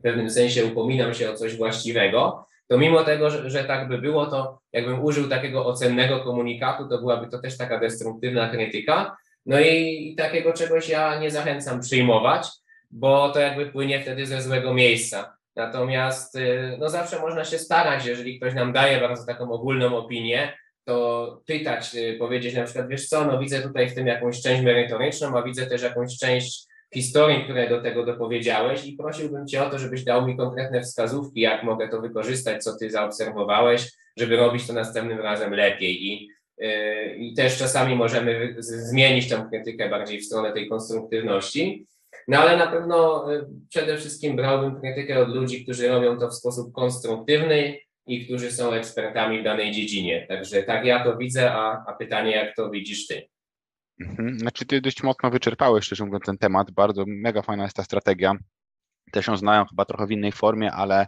w pewnym sensie upominam się o coś właściwego, to mimo tego, że, że tak by było, to jakbym użył takiego ocennego komunikatu, to byłaby to też taka destruktywna krytyka. No i takiego czegoś ja nie zachęcam przyjmować, bo to jakby płynie wtedy ze złego miejsca. Natomiast y, no zawsze można się starać, jeżeli ktoś nam daje bardzo taką ogólną opinię, to pytać, y, powiedzieć na przykład, wiesz co, no widzę tutaj w tym jakąś część merytoryczną, a widzę też jakąś część historii, które do tego dopowiedziałeś i prosiłbym Cię o to, żebyś dał mi konkretne wskazówki, jak mogę to wykorzystać, co Ty zaobserwowałeś, żeby robić to następnym razem lepiej. I, yy, i też czasami możemy zmienić tę krytykę bardziej w stronę tej konstruktywności. No ale na pewno y, przede wszystkim brałbym krytykę od ludzi, którzy robią to w sposób konstruktywny i którzy są ekspertami w danej dziedzinie. Także tak ja to widzę, a, a pytanie, jak to widzisz ty? Mhm. Znaczy ty dość mocno wyczerpałeś, szczerze mówiąc, ten temat. Bardzo mega fajna jest ta strategia. Też ją znają chyba trochę w innej formie, ale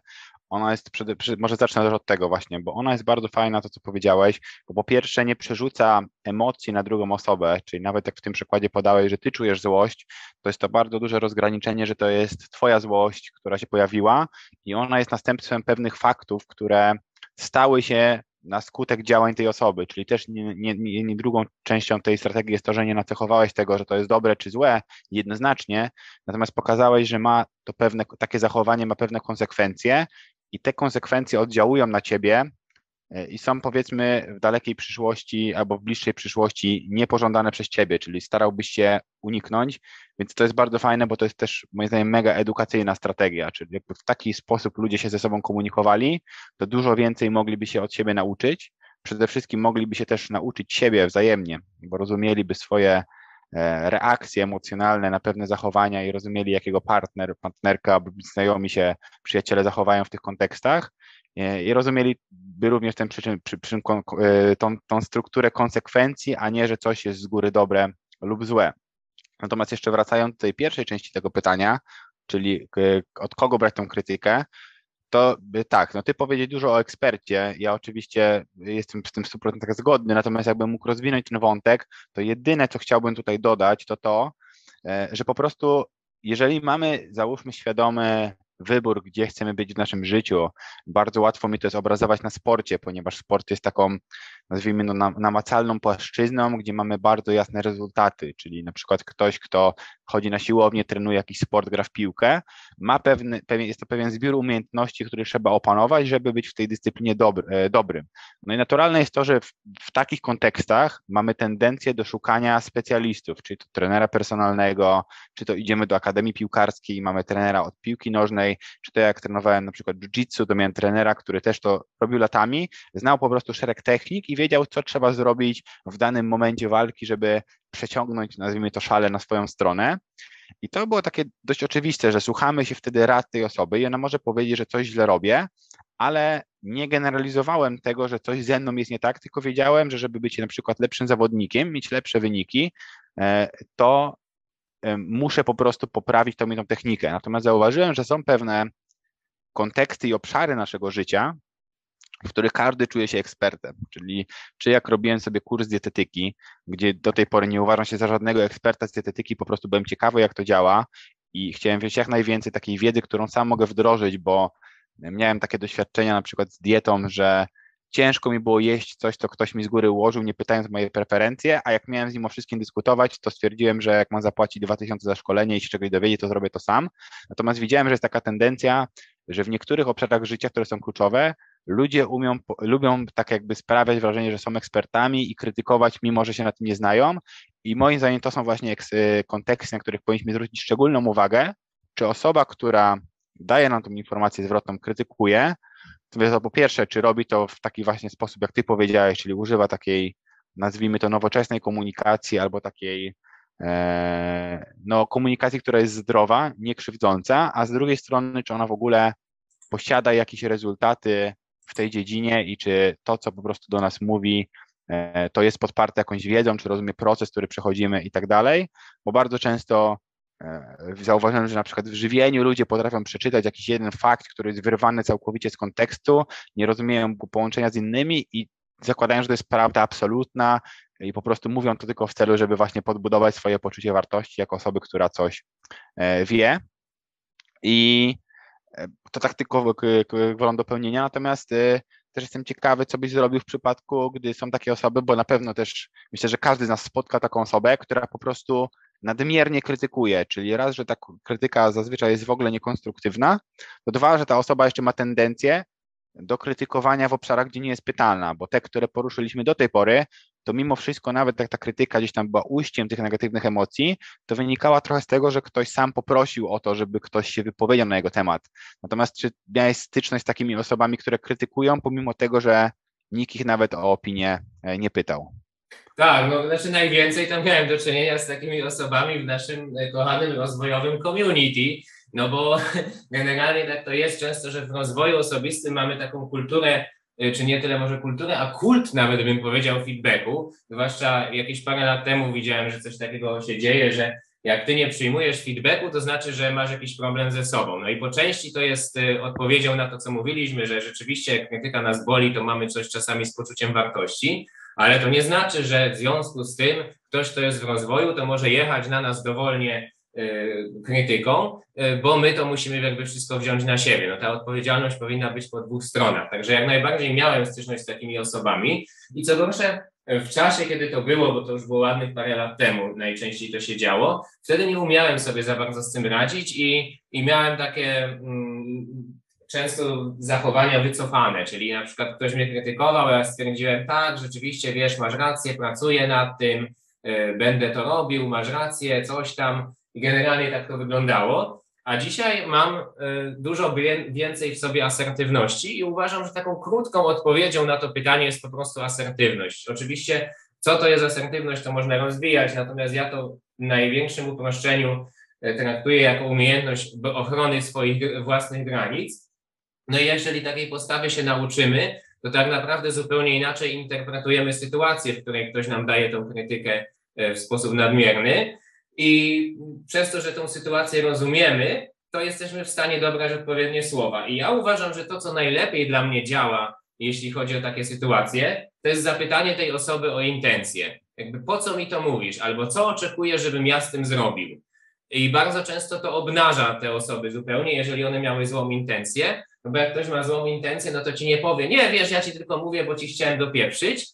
ona jest, przede, może zacznę też od tego właśnie, bo ona jest bardzo fajna, to co powiedziałeś, bo po pierwsze nie przerzuca emocji na drugą osobę, czyli nawet jak w tym przykładzie podałeś, że ty czujesz złość, to jest to bardzo duże rozgraniczenie, że to jest twoja złość, która się pojawiła i ona jest następstwem pewnych faktów, które stały się na skutek działań tej osoby, czyli też nie, nie, nie, drugą częścią tej strategii jest to, że nie nacechowałeś tego, że to jest dobre czy złe jednoznacznie, natomiast pokazałeś, że ma to pewne, takie zachowanie ma pewne konsekwencje i te konsekwencje oddziałują na ciebie e, i są powiedzmy w dalekiej przyszłości albo w bliższej przyszłości niepożądane przez ciebie, czyli starałbyś się uniknąć, więc to jest bardzo fajne, bo to jest też moim zdaniem mega edukacyjna strategia, czyli jakby w taki sposób ludzie się ze sobą komunikowali, to dużo więcej mogliby się od siebie nauczyć, przede wszystkim mogliby się też nauczyć siebie wzajemnie, bo rozumieliby swoje reakcje emocjonalne na pewne zachowania i rozumieli, jakiego partner, partnerka, znajomi się, przyjaciele zachowają w tych kontekstach e, i rozumieli by również ten przyczyn, przy, przy, e, tą, tą strukturę konsekwencji, a nie, że coś jest z góry dobre lub złe. Natomiast jeszcze wracając do tej pierwszej części tego pytania, czyli od kogo brać tą krytykę, to tak, no ty powiedzieć dużo o ekspercie. Ja oczywiście jestem z tym 100% zgodny, natomiast jakbym mógł rozwinąć ten wątek, to jedyne, co chciałbym tutaj dodać, to to, e, że po prostu jeżeli mamy, załóżmy, świadomy wybór, gdzie chcemy być w naszym życiu. Bardzo łatwo mi to jest obrazować na sporcie, ponieważ sport jest taką, nazwijmy no, namacalną płaszczyzną, gdzie mamy bardzo jasne rezultaty, czyli na przykład ktoś, kto chodzi na siłownię, trenuje jakiś sport, gra w piłkę, ma pewny, jest to pewien zbiór umiejętności, który trzeba opanować, żeby być w tej dyscyplinie dobry, e, dobrym. No i naturalne jest to, że w, w takich kontekstach mamy tendencję do szukania specjalistów, czyli to trenera personalnego, czy to idziemy do akademii piłkarskiej i mamy trenera od piłki nożnej, czy to jak trenowałem na przykład jiu-jitsu, to miałem trenera, który też to robił latami, znał po prostu szereg technik i wiedział, co trzeba zrobić w danym momencie walki, żeby przeciągnąć, nazwijmy to szale na swoją stronę. I to było takie dość oczywiste, że słuchamy się wtedy rad tej osoby i ona może powiedzieć, że coś źle robię, ale nie generalizowałem tego, że coś ze mną jest nie tak, tylko wiedziałem, że żeby być na przykład lepszym zawodnikiem, mieć lepsze wyniki, e, to e, muszę po prostu poprawić tą inną technikę. Natomiast zauważyłem, że są pewne konteksty i obszary naszego życia, w których każdy czuje się ekspertem. Czyli czy jak robiłem sobie kurs dietetyki, gdzie do tej pory nie uważam się za żadnego eksperta z dietetyki, po prostu byłem ciekawy, jak to działa i chciałem wziąć jak najwięcej takiej wiedzy, którą sam mogę wdrożyć, bo miałem takie doświadczenia na przykład z dietą, że ciężko mi było jeść coś, co ktoś mi z góry ułożył, nie pytając moje preferencje, a jak miałem z nim o wszystkim dyskutować, to stwierdziłem, że jak mam zapłacić 2000 za szkolenie i się czegoś dowiedzieć, to zrobię to sam. Natomiast widziałem, że jest taka tendencja, że w niektórych obszarach życia, które są kluczowe, ludzie umią, lubią tak jakby sprawiać wrażenie, że są ekspertami i krytykować, mimo że się na tym nie znają. I moim zdaniem to są właśnie konteksty, na których powinniśmy zwrócić szczególną uwagę, czy osoba, która daje nam tą informację zwrotną, krytykuje, to po pierwsze, czy robi to w taki właśnie sposób, jak ty powiedziałeś, czyli używa takiej, nazwijmy to nowoczesnej komunikacji albo takiej e, no, komunikacji, która jest zdrowa, nie krzywdząca, a z drugiej strony, czy ona w ogóle posiada jakieś rezultaty w tej dziedzinie i czy to, co po prostu do nas mówi, e, to jest podparte jakąś wiedzą, czy rozumie proces, który przechodzimy i tak dalej, bo bardzo często e, zauważyłem, że na przykład w żywieniu ludzie potrafią przeczytać jakiś jeden fakt, który jest wyrwany całkowicie z kontekstu, nie rozumieją połączenia z innymi i zakładają, że to jest prawda absolutna i po prostu mówią to tylko w celu, żeby właśnie podbudować swoje poczucie wartości jako osoby, która coś e, wie. I to tak tylko wolą dopełnienia, natomiast y, też jestem ciekawy, co byś zrobił w przypadku, gdy są takie osoby, bo na pewno też myślę, że każdy z nas spotka taką osobę, która po prostu nadmiernie krytykuje, czyli raz, że ta krytyka zazwyczaj jest w ogóle niekonstruktywna, to dwa, że ta osoba jeszcze ma tendencję do krytykowania w obszarach, gdzie nie jest pytalna, bo te, które poruszyliśmy do tej pory, to mimo wszystko, nawet jak ta krytyka gdzieś tam była ujściem tych negatywnych emocji, to wynikała trochę z tego, że ktoś sam poprosił o to, żeby ktoś się wypowiedział na jego temat. Natomiast czy miałeś styczność z takimi osobami, które krytykują, pomimo tego, że nikt ich nawet o opinię e, nie pytał? Tak, no znaczy najwięcej tam miałem do czynienia z takimi osobami w naszym e, kochanym rozwojowym community, no bo generalnie tak to jest często, że w rozwoju osobistym mamy taką kulturę czy nie tyle może kulturę, a kult nawet bym powiedział feedbacku. Zwłaszcza jakieś parę lat temu widziałem, że coś takiego się dzieje, że jak ty nie przyjmujesz feedbacku, to znaczy, że masz jakiś problem ze sobą. No i po części to jest y, odpowiedzią na to, co mówiliśmy, że rzeczywiście jak krytyka nas boli, to mamy coś czasami z poczuciem wartości, ale to nie znaczy, że w związku z tym ktoś, kto jest w rozwoju, to może jechać na nas dowolnie Y, krytyką, y, bo my to musimy jakby wszystko wziąć na siebie. No ta odpowiedzialność powinna być po dwóch stronach. Także jak najbardziej miałem styczność z takimi osobami i co gorsze, w czasie, kiedy to było, bo to już było ładnych parę lat temu, najczęściej to się działo, wtedy nie umiałem sobie za bardzo z tym radzić i, i miałem takie mm, często zachowania wycofane, czyli na przykład ktoś mnie krytykował, ja stwierdziłem, tak, rzeczywiście, wiesz, masz rację, pracuję nad tym, y, będę to robił, masz rację, coś tam, i generalnie tak to wyglądało. A dzisiaj mam y, dużo więcej w sobie asertywności i uważam, że taką krótką odpowiedzią na to pytanie jest po prostu asertywność. Oczywiście, co to jest asertywność, to można rozwijać, natomiast ja to w największym uproszczeniu y, traktuję jako umiejętność ochrony swoich własnych granic. No i jeżeli takiej postawy się nauczymy, to tak naprawdę zupełnie inaczej interpretujemy sytuację, w której ktoś nam daje tą krytykę y, w sposób nadmierny i przez to, że tą sytuację rozumiemy, to jesteśmy w stanie dobrać odpowiednie słowa. I ja uważam, że to, co najlepiej dla mnie działa, jeśli chodzi o takie sytuacje, to jest zapytanie tej osoby o intencje. Jakby po co mi to mówisz, albo co oczekujesz, żebym ja z tym zrobił. I bardzo często to obnaża te osoby zupełnie, jeżeli one miały złą intencję, no bo jak ktoś ma złą intencję, no to ci nie powie, nie wiesz, ja ci tylko mówię, bo ci chciałem dopieprzyć,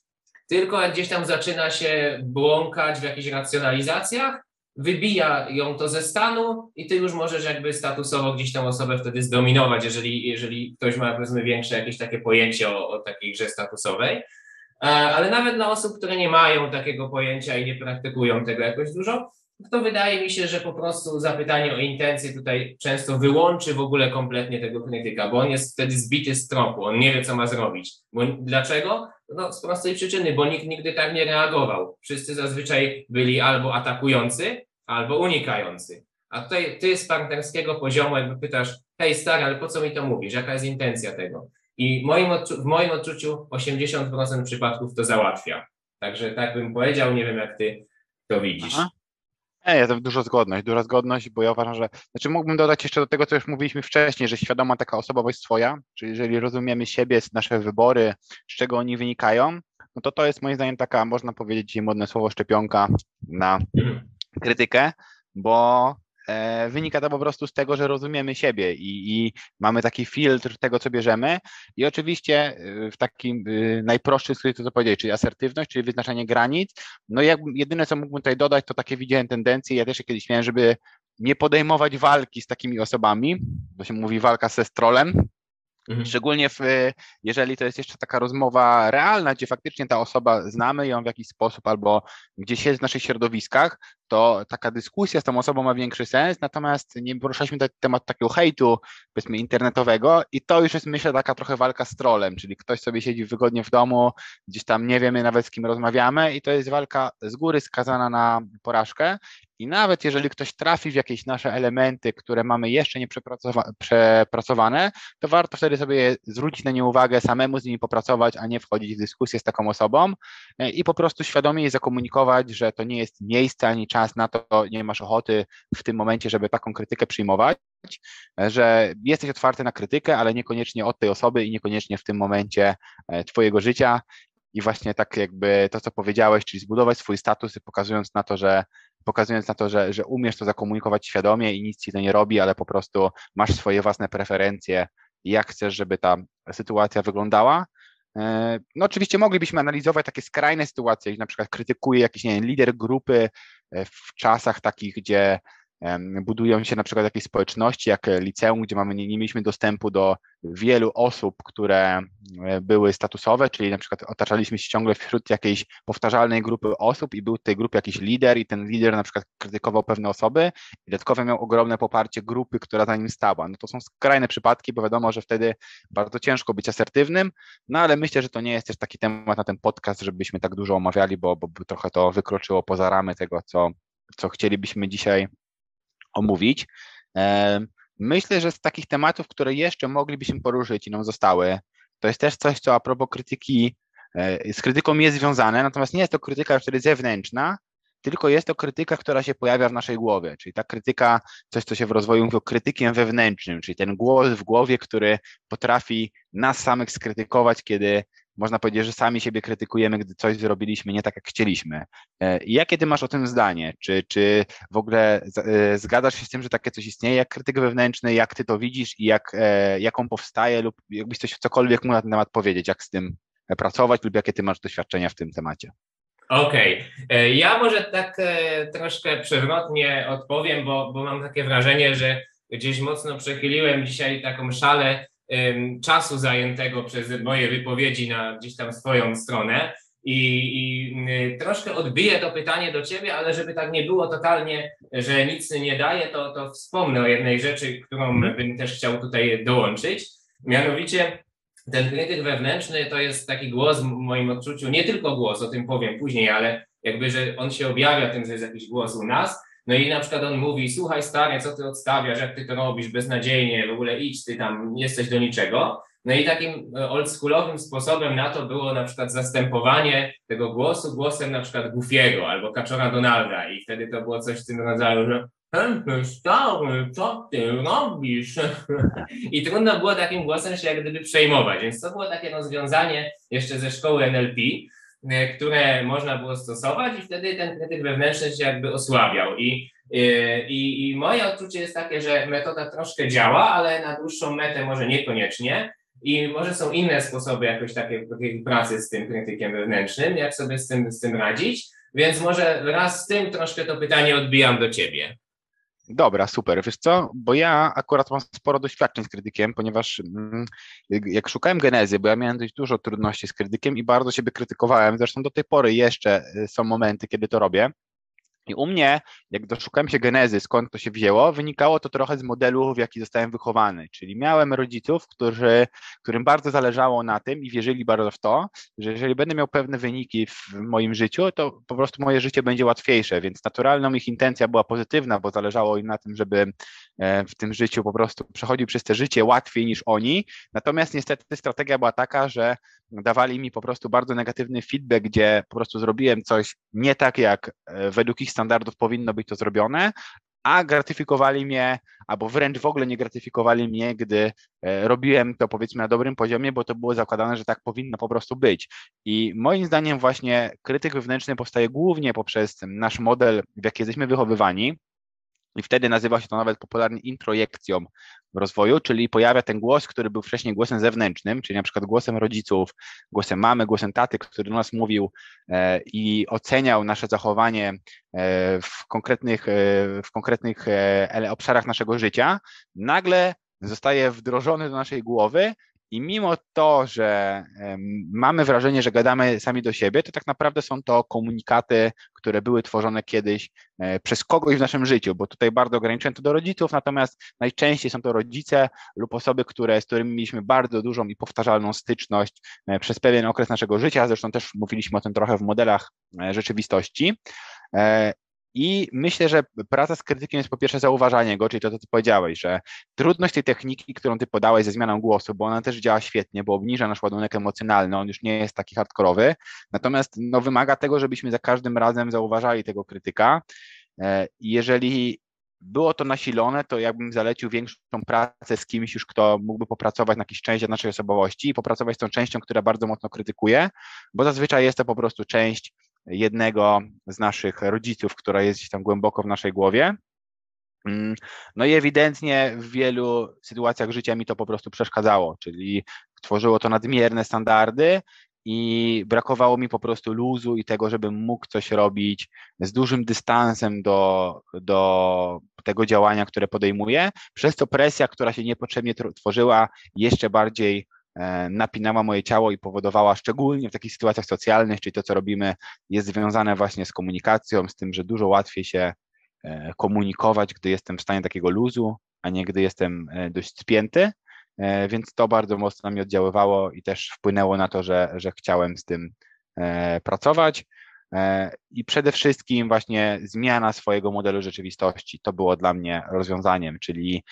tylko gdzieś tam zaczyna się błąkać w jakichś racjonalizacjach, wybija ją to ze stanu i ty już możesz jakby statusowo gdzieś tą osobę wtedy zdominować, jeżeli, jeżeli ktoś ma powiedzmy większe jakieś takie pojęcie o, o takiej grze statusowej. E, ale nawet dla osób, które nie mają takiego pojęcia i nie praktykują tego jakoś dużo, to wydaje mi się, że po prostu zapytanie o intencje tutaj często wyłączy w ogóle kompletnie tego krytyka, bo on jest wtedy zbity z tropu, on nie wie, co ma zrobić. Bo, dlaczego? No, z prostej przyczyny, bo nikt nigdy tak nie reagował. Wszyscy zazwyczaj byli albo atakujący, albo unikający. A tutaj ty z partnerskiego poziomu jakby pytasz, hej stary, ale po co mi to mówisz? Jaka jest intencja tego? I moim w moim odczuciu 80% przypadków to załatwia. Także tak bym powiedział, nie wiem jak ty to widzisz. Aha. Nie, to dużo zgodność, duża zgodność, bo ja uważam, że, znaczy mógłbym dodać jeszcze do tego, co już mówiliśmy wcześniej, że świadoma taka osobowość swoja, czyli jeżeli rozumiemy siebie, nasze wybory, z czego oni wynikają, no to to jest moim zdaniem taka, można powiedzieć, modne słowo szczepionka na mhm. krytykę, bo wynika to po prostu z tego, że rozumiemy siebie i, i, mamy taki filtr tego, co bierzemy. I oczywiście e, w takim e, najprostszy skrót to powiedzieć, czyli asertywność, czyli wyznaczanie granic. No i jak, jedyne, co mógłbym tutaj dodać, to takie widziałem tendencje. Ja też kiedyś miałem, żeby nie podejmować walki z takimi osobami, to się mówi walka ze strolem, Mhm. Szczególnie w, jeżeli to jest jeszcze taka rozmowa realna, gdzie faktycznie ta osoba znamy ją w jakiś sposób albo gdzieś jest w naszych środowiskach, to taka dyskusja z tą osobą ma większy sens, natomiast nie poruszaliśmy te, temat takiego hejtu, powiedzmy internetowego i to już jest myślę taka trochę walka z trolem, czyli ktoś sobie siedzi wygodnie w domu, gdzieś tam nie wiemy nawet z kim rozmawiamy i to jest walka z góry skazana na porażkę i nawet jeżeli ktoś trafi w jakieś nasze elementy, które mamy jeszcze nie przepracowane, to warto wtedy sobie zwrócić na nie uwagę, samemu z nimi popracować, a nie wchodzić w dyskusję z taką osobą e, i po prostu świadomie zakomunikować, że to nie jest miejsce ani czas na to, nie masz ochoty w tym momencie, żeby taką krytykę przyjmować, że jesteś otwarty na krytykę, ale niekoniecznie od tej osoby i niekoniecznie w tym momencie e, Twojego życia. I właśnie tak jakby to, co powiedziałeś, czyli zbudować swój status, pokazując na to, że pokazując na to, że, że umiesz to zakomunikować świadomie i nic ci to nie robi, ale po prostu masz swoje własne preferencje i jak chcesz, żeby ta sytuacja wyglądała. E, no oczywiście moglibyśmy analizować takie skrajne sytuacje, na przykład krytykuje jakiś nie wiem, lider grupy w czasach takich, gdzie budują się na przykład jakieś społeczności, jak liceum, gdzie mamy, nie, nie mieliśmy dostępu do wielu osób, które e, były statusowe, czyli na przykład otaczaliśmy się ciągle wśród jakiejś powtarzalnej grupy osób i był w tej grupie jakiś lider i ten lider na przykład krytykował pewne osoby i dodatkowo miał ogromne poparcie grupy, która za nim stała. No to są skrajne przypadki, bo wiadomo, że wtedy bardzo ciężko być asertywnym, no ale myślę, że to nie jest też taki temat na ten podcast, żebyśmy tak dużo omawiali, bo, bo trochę to wykroczyło poza ramy tego, co, co chcielibyśmy dzisiaj omówić. Myślę, że z takich tematów, które jeszcze moglibyśmy poruszyć i nam zostały, to jest też coś, co a propos krytyki, e, z krytyką jest związane, natomiast nie jest to krytyka wtedy zewnętrzna, tylko jest to krytyka, która się pojawia w naszej głowie, czyli ta krytyka, coś, co się w rozwoju mówi o krytykiem wewnętrznym, czyli ten głos w głowie, który potrafi nas samych skrytykować, kiedy można powiedzieć, że sami siebie krytykujemy, gdy coś zrobiliśmy nie tak, jak chcieliśmy. E, jakie ty masz o tym zdanie? Czy, czy w ogóle e, zgadzasz się z tym, że takie coś istnieje jak krytyk wewnętrzny, jak ty to widzisz i jak, e, jak on powstaje lub jakbyś coś cokolwiek mu na ten temat powiedzieć, jak z tym pracować lub jakie ty masz doświadczenia w tym temacie? Okej, okay. ja może tak troszkę przewrotnie odpowiem, bo, bo mam takie wrażenie, że gdzieś mocno przechyliłem dzisiaj taką szalę czasu zajętego przez moje wypowiedzi na gdzieś tam swoją stronę. i, i y, troszkę odbiję to pytanie do ciebie, ale żeby tak nie było totalnie, że nic nie daje, to, to wspomnę o jednej rzeczy, którą Mhm. bym też chciał tutaj dołączyć. Mianowicie ten krytyk wewnętrzny to jest taki głos w moim odczuciu, nie tylko głos, o tym powiem później, ale jakby, że on się objawia tym, że jest jakiś głos u nas. No i na przykład on mówi, słuchaj stary, co ty odstawiasz, jak ty to robisz beznadziejnie, w ogóle idź, ty tam jesteś do niczego. No i takim e, oldschoolowym sposobem na to było na przykład zastępowanie tego głosu głosem na przykład Goofiego albo Kaczora Donalda i wtedy to było coś w tym rodzaju, że "Hej, stary, co ty robisz? I trudno było takim głosem się jak gdyby przejmować, więc to było takie rozwiązanie jeszcze ze szkoły NLP, które można było stosować i wtedy ten krytyk wewnętrzny się jakby osłabiał i e, i, I moje odczucie jest takie, że metoda troszkę działa, ale na dłuższą metę może niekoniecznie. I może są inne sposoby jakoś takiej, takiej pracy z tym krytykiem wewnętrznym, jak sobie z tym, z tym radzić. Więc może wraz z tym troszkę to pytanie odbijam do ciebie. Dobra, super. Wiesz co, bo ja akurat mam sporo doświadczeń z krytykiem, ponieważ mm, jak- szukałem genezy, bo ja miałem dość dużo trudności z krytykiem i bardzo siebie krytykowałem, zresztą do tej pory jeszcze y, są momenty, kiedy to robię. I u mnie, jak doszukałem się genezy, skąd to się wzięło, wynikało to trochę z modelu, w jaki zostałem wychowany. Czyli miałem rodziców, którzy, którym bardzo zależało na tym i wierzyli bardzo w to, że jeżeli będę miał pewne wyniki w moim życiu, to po prostu moje życie będzie łatwiejsze, więc naturalną ich intencja była pozytywna, bo zależało im na tym, żeby e, w tym życiu po prostu przechodził przez te życie łatwiej niż oni. Natomiast niestety strategia była taka, że dawali mi po prostu bardzo negatywny feedback, gdzie po prostu zrobiłem coś nie tak, jak e, według ich standardów powinno być to zrobione, a gratyfikowali mnie, albo wręcz w ogóle nie gratyfikowali mnie, gdy e, robiłem to powiedzmy na dobrym poziomie, bo to było zakładane, że tak powinno po prostu być. I moim zdaniem właśnie krytyk wewnętrzny powstaje głównie poprzez nasz model, w jaki jesteśmy wychowywani, i wtedy nazywa się to nawet popularnie introjekcją rozwoju, czyli pojawia ten głos, który był wcześniej głosem zewnętrznym, czyli na przykład głosem rodziców, głosem mamy, głosem taty, który do nas mówił e, i oceniał nasze zachowanie e, w konkretnych, e, w konkretnych obszarach naszego życia, nagle zostaje wdrożony do naszej głowy i mimo to, że mamy wrażenie, że gadamy sami do siebie, to tak naprawdę są to komunikaty, które były tworzone kiedyś e, przez kogoś w naszym życiu, bo tutaj bardzo ograniczyłem to do rodziców, natomiast najczęściej są to rodzice lub osoby, które, z którymi mieliśmy bardzo dużą i powtarzalną styczność e, przez pewien okres naszego życia. Zresztą też mówiliśmy o tym trochę w modelach e, rzeczywistości. I myślę, że praca z krytykiem jest po pierwsze zauważanie go, czyli to, co ty powiedziałeś, że trudność tej techniki, którą ty podałeś ze zmianą głosu, bo ona też działa świetnie, bo obniża nasz ładunek emocjonalny, on już nie jest taki hardkorowy, natomiast no, wymaga tego, żebyśmy za każdym razem zauważali tego krytyka. E, Jeżeli było to nasilone, to jakbym zalecił większą pracę z kimś już, kto mógłby popracować na jakiejś części naszej osobowości i popracować z tą częścią, która bardzo mocno krytykuje, bo zazwyczaj jest to po prostu część jednego z naszych rodziców, która jest gdzieś tam głęboko w naszej głowie. Mm, No i ewidentnie w wielu sytuacjach życia mi to po prostu przeszkadzało, czyli tworzyło to nadmierne standardy i brakowało mi po prostu luzu i tego, żebym mógł coś robić z dużym dystansem do, do tego działania, które podejmuję. Przez to presja, która się niepotrzebnie tr- tworzyła, jeszcze bardziej napinała moje ciało i powodowała, szczególnie w takich sytuacjach socjalnych, czyli to, co robimy, jest związane właśnie z komunikacją, z tym, że dużo łatwiej się e, komunikować, gdy jestem w stanie takiego luzu, a nie gdy jestem e, dość spięty. E, Więc to bardzo mocno mnie oddziaływało i też wpłynęło na to, że, że chciałem z tym e, pracować. E, I przede wszystkim właśnie zmiana swojego modelu rzeczywistości to było dla mnie rozwiązaniem, czyli e,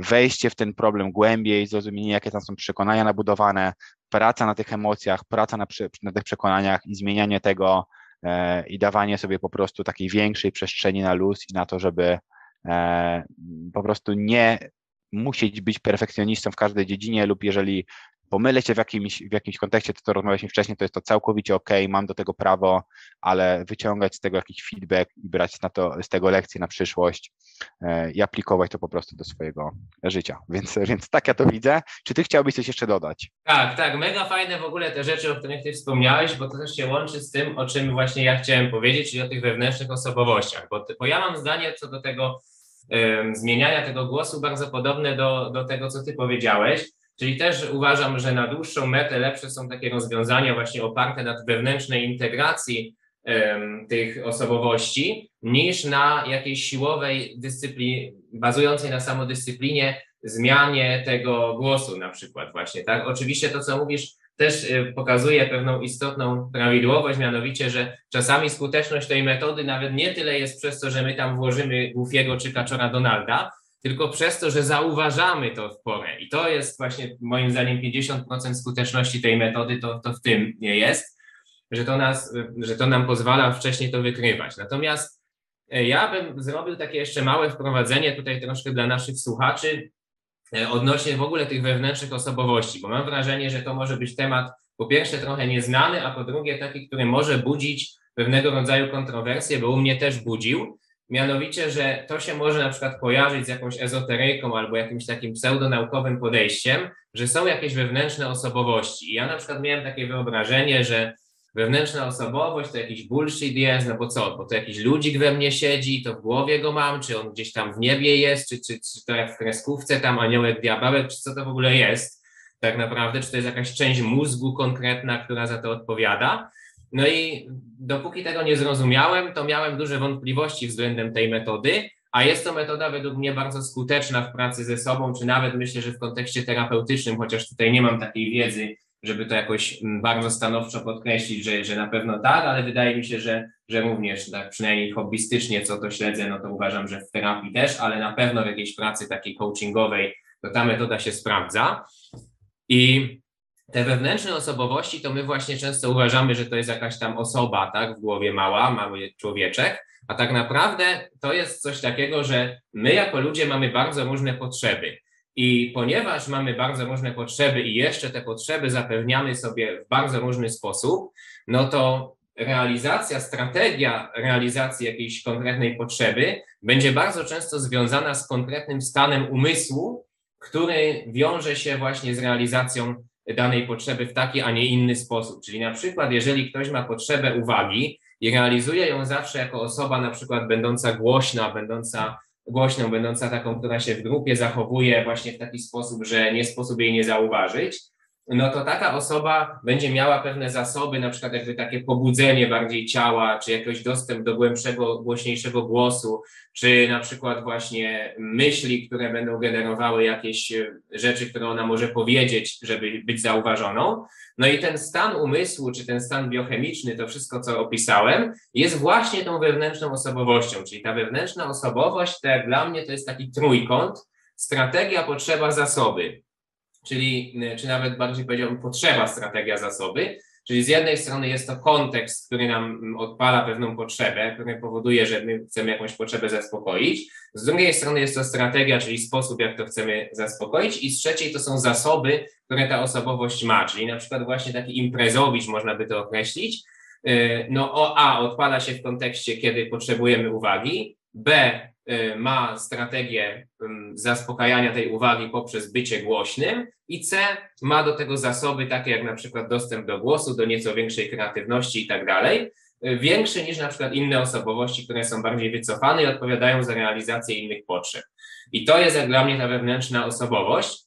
wejście w ten problem głębiej, zrozumienie, jakie tam są przekonania nabudowane, praca na tych emocjach, praca na, na tych przekonaniach i zmienianie tego e, i dawanie sobie po prostu takiej większej przestrzeni na luz i na to, żeby e, po prostu nie musieć być perfekcjonistą w każdej dziedzinie lub jeżeli pomylę się w jakimś, w jakimś kontekście, to co rozmawialiśmy wcześniej, to jest to całkowicie ok, mam do tego prawo, ale wyciągać z tego jakiś feedback i brać na to, z tego lekcje na przyszłość e, i aplikować to po prostu do swojego życia. Więc, więc tak ja to widzę. Czy ty chciałbyś coś jeszcze dodać? Tak, tak, mega fajne w ogóle te rzeczy, o których ty wspomniałeś, bo to też się łączy z tym, o czym właśnie ja chciałem powiedzieć, czyli o tych wewnętrznych osobowościach, bo, bo ja mam zdanie co do tego zmieniania tego głosu bardzo podobne do, do tego, co ty powiedziałeś. Czyli też uważam, że na dłuższą metę lepsze są takie rozwiązania właśnie oparte na wewnętrznej integracji um, tych osobowości, niż na jakiejś siłowej dyscyplinie, bazującej na samodyscyplinie, zmianie tego głosu na przykład właśnie, tak? Oczywiście to, co mówisz, też y, pokazuje pewną istotną prawidłowość, mianowicie, że czasami skuteczność tej metody nawet nie tyle jest przez to, że my tam włożymy Goofiego czy Kaczora Donalda, tylko przez to, że zauważamy to w porę. I to jest właśnie moim zdaniem 50% skuteczności tej metody, to, to w tym nie jest, że to, nas, że to nam pozwala wcześniej to wykrywać. Natomiast e, ja bym zrobił takie jeszcze małe wprowadzenie tutaj troszkę dla naszych słuchaczy e, odnośnie w ogóle tych wewnętrznych osobowości, bo mam wrażenie, że to może być temat po pierwsze trochę nieznany, a po drugie taki, który może budzić pewnego rodzaju kontrowersje, bo u mnie też budził. Mianowicie, że to się może na przykład kojarzyć z jakąś ezoteryką albo jakimś takim pseudonaukowym podejściem, że są jakieś wewnętrzne osobowości. I ja na przykład miałem takie wyobrażenie, że wewnętrzna osobowość to jakiś bullshit jest, no bo co, bo to jakiś ludzik we mnie siedzi, to w głowie go mam, czy on gdzieś tam w niebie jest, czy, czy, czy to jak w kreskówce tam aniołek, diabełek, czy co to w ogóle jest tak naprawdę, czy to jest jakaś część mózgu konkretna, która za to odpowiada. No i dopóki tego nie zrozumiałem, to miałem duże wątpliwości względem tej metody, a jest to metoda według mnie bardzo skuteczna w pracy ze sobą, czy nawet myślę, że w kontekście terapeutycznym, chociaż tutaj nie mam takiej wiedzy, żeby to jakoś mm, bardzo stanowczo podkreślić, że, że na pewno tak, ale wydaje mi się, że, że również tak przynajmniej hobbystycznie, co to śledzę, no to uważam, że w terapii też, ale na pewno w jakiejś pracy takiej coachingowej, to ta metoda się sprawdza. I te wewnętrzne osobowości, to my właśnie często uważamy, że to jest jakaś tam osoba, tak, w głowie mała, mały człowieczek, a tak naprawdę to jest coś takiego, że my jako ludzie mamy bardzo różne potrzeby. I ponieważ mamy bardzo różne potrzeby i jeszcze te potrzeby zapewniamy sobie w bardzo różny sposób, no to realizacja, strategia realizacji jakiejś konkretnej potrzeby będzie bardzo często związana z konkretnym stanem umysłu, który wiąże się właśnie z realizacją danej potrzeby w taki, a nie inny sposób. Czyli na przykład, jeżeli ktoś ma potrzebę uwagi i realizuje ją zawsze jako osoba na przykład będąca głośna, będąca głośną, będąca taką, która się w grupie zachowuje właśnie w taki sposób, że nie sposób jej nie zauważyć, no to taka osoba będzie miała pewne zasoby, na przykład jakby takie pobudzenie bardziej ciała, czy jakiś dostęp do głębszego, głośniejszego głosu, czy na przykład właśnie myśli, które będą generowały jakieś e, rzeczy, które ona może powiedzieć, żeby być zauważoną. No i ten stan umysłu, czy ten stan biochemiczny, to wszystko, co opisałem, jest właśnie tą wewnętrzną osobowością, czyli ta wewnętrzna osobowość, to jak dla mnie to jest taki trójkąt, strategia, potrzeba, zasoby czyli czy nawet bardziej powiedziałbym potrzeba, strategia, zasoby. Czyli z jednej strony jest to kontekst, który nam odpala pewną potrzebę, który powoduje, że my chcemy jakąś potrzebę zaspokoić. Z drugiej strony jest to strategia, czyli sposób, jak to chcemy zaspokoić. I z trzeciej to są zasoby, które ta osobowość ma. Czyli na przykład właśnie taki imprezowicz, można by to określić. Y, no o A odpala się w kontekście, kiedy potrzebujemy uwagi, B Y, ma strategię zaspokajania tej uwagi poprzez bycie głośnym i C ma do tego zasoby takie jak na przykład dostęp do głosu, do nieco większej kreatywności i tak dalej, y, większy niż na przykład inne osobowości, które są bardziej wycofane i odpowiadają za realizację innych potrzeb. I to jest jak dla mnie ta wewnętrzna osobowość.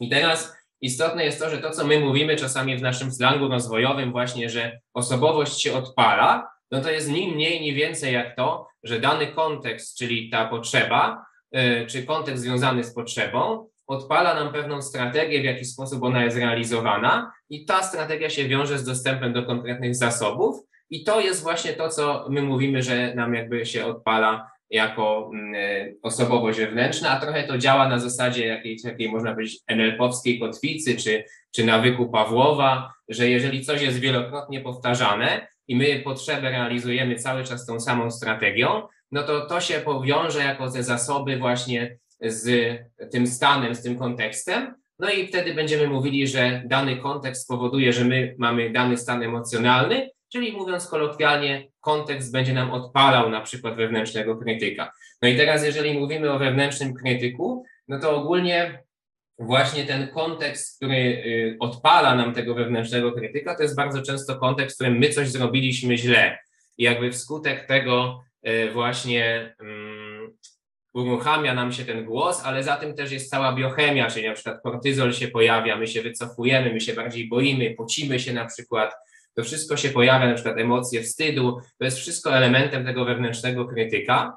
I teraz istotne jest to, że to, co my mówimy czasami w naszym slangu rozwojowym, właśnie, że osobowość się odpala, no to jest ni mniej, ni więcej jak to, że dany kontekst, czyli ta potrzeba, y, czy kontekst związany z potrzebą, odpala nam pewną strategię, w jaki sposób ona jest realizowana, i ta strategia się wiąże z dostępem do konkretnych zasobów. I to jest właśnie to, co my mówimy, że nam jakby się odpala jako mm, y, osobowość wewnętrzna, a trochę to działa na zasadzie jakiejś takiej, można powiedzieć, NLP-owskiej kotwicy, czy, czy nawyku Pawłowa, że jeżeli coś jest wielokrotnie powtarzane, i my potrzebę realizujemy cały czas tą samą strategią, no to to się powiąże jako te zasoby właśnie z tym stanem, z tym kontekstem. No i wtedy będziemy mówili, że dany kontekst powoduje, że my mamy dany stan emocjonalny, czyli mówiąc kolokwialnie, kontekst będzie nam odpalał na przykład wewnętrznego krytyka. No i teraz, jeżeli mówimy o wewnętrznym krytyku, no to ogólnie właśnie ten kontekst, który y, odpala nam tego wewnętrznego krytyka, to jest bardzo często kontekst, w którym my coś zrobiliśmy źle. I jakby wskutek tego y, właśnie mm, uruchamia nam się ten głos, ale za tym też jest cała biochemia, czyli na przykład kortyzol się pojawia, my się wycofujemy, my się bardziej boimy, pocimy się na przykład, to wszystko się pojawia, na przykład emocje wstydu, to jest wszystko elementem tego wewnętrznego krytyka,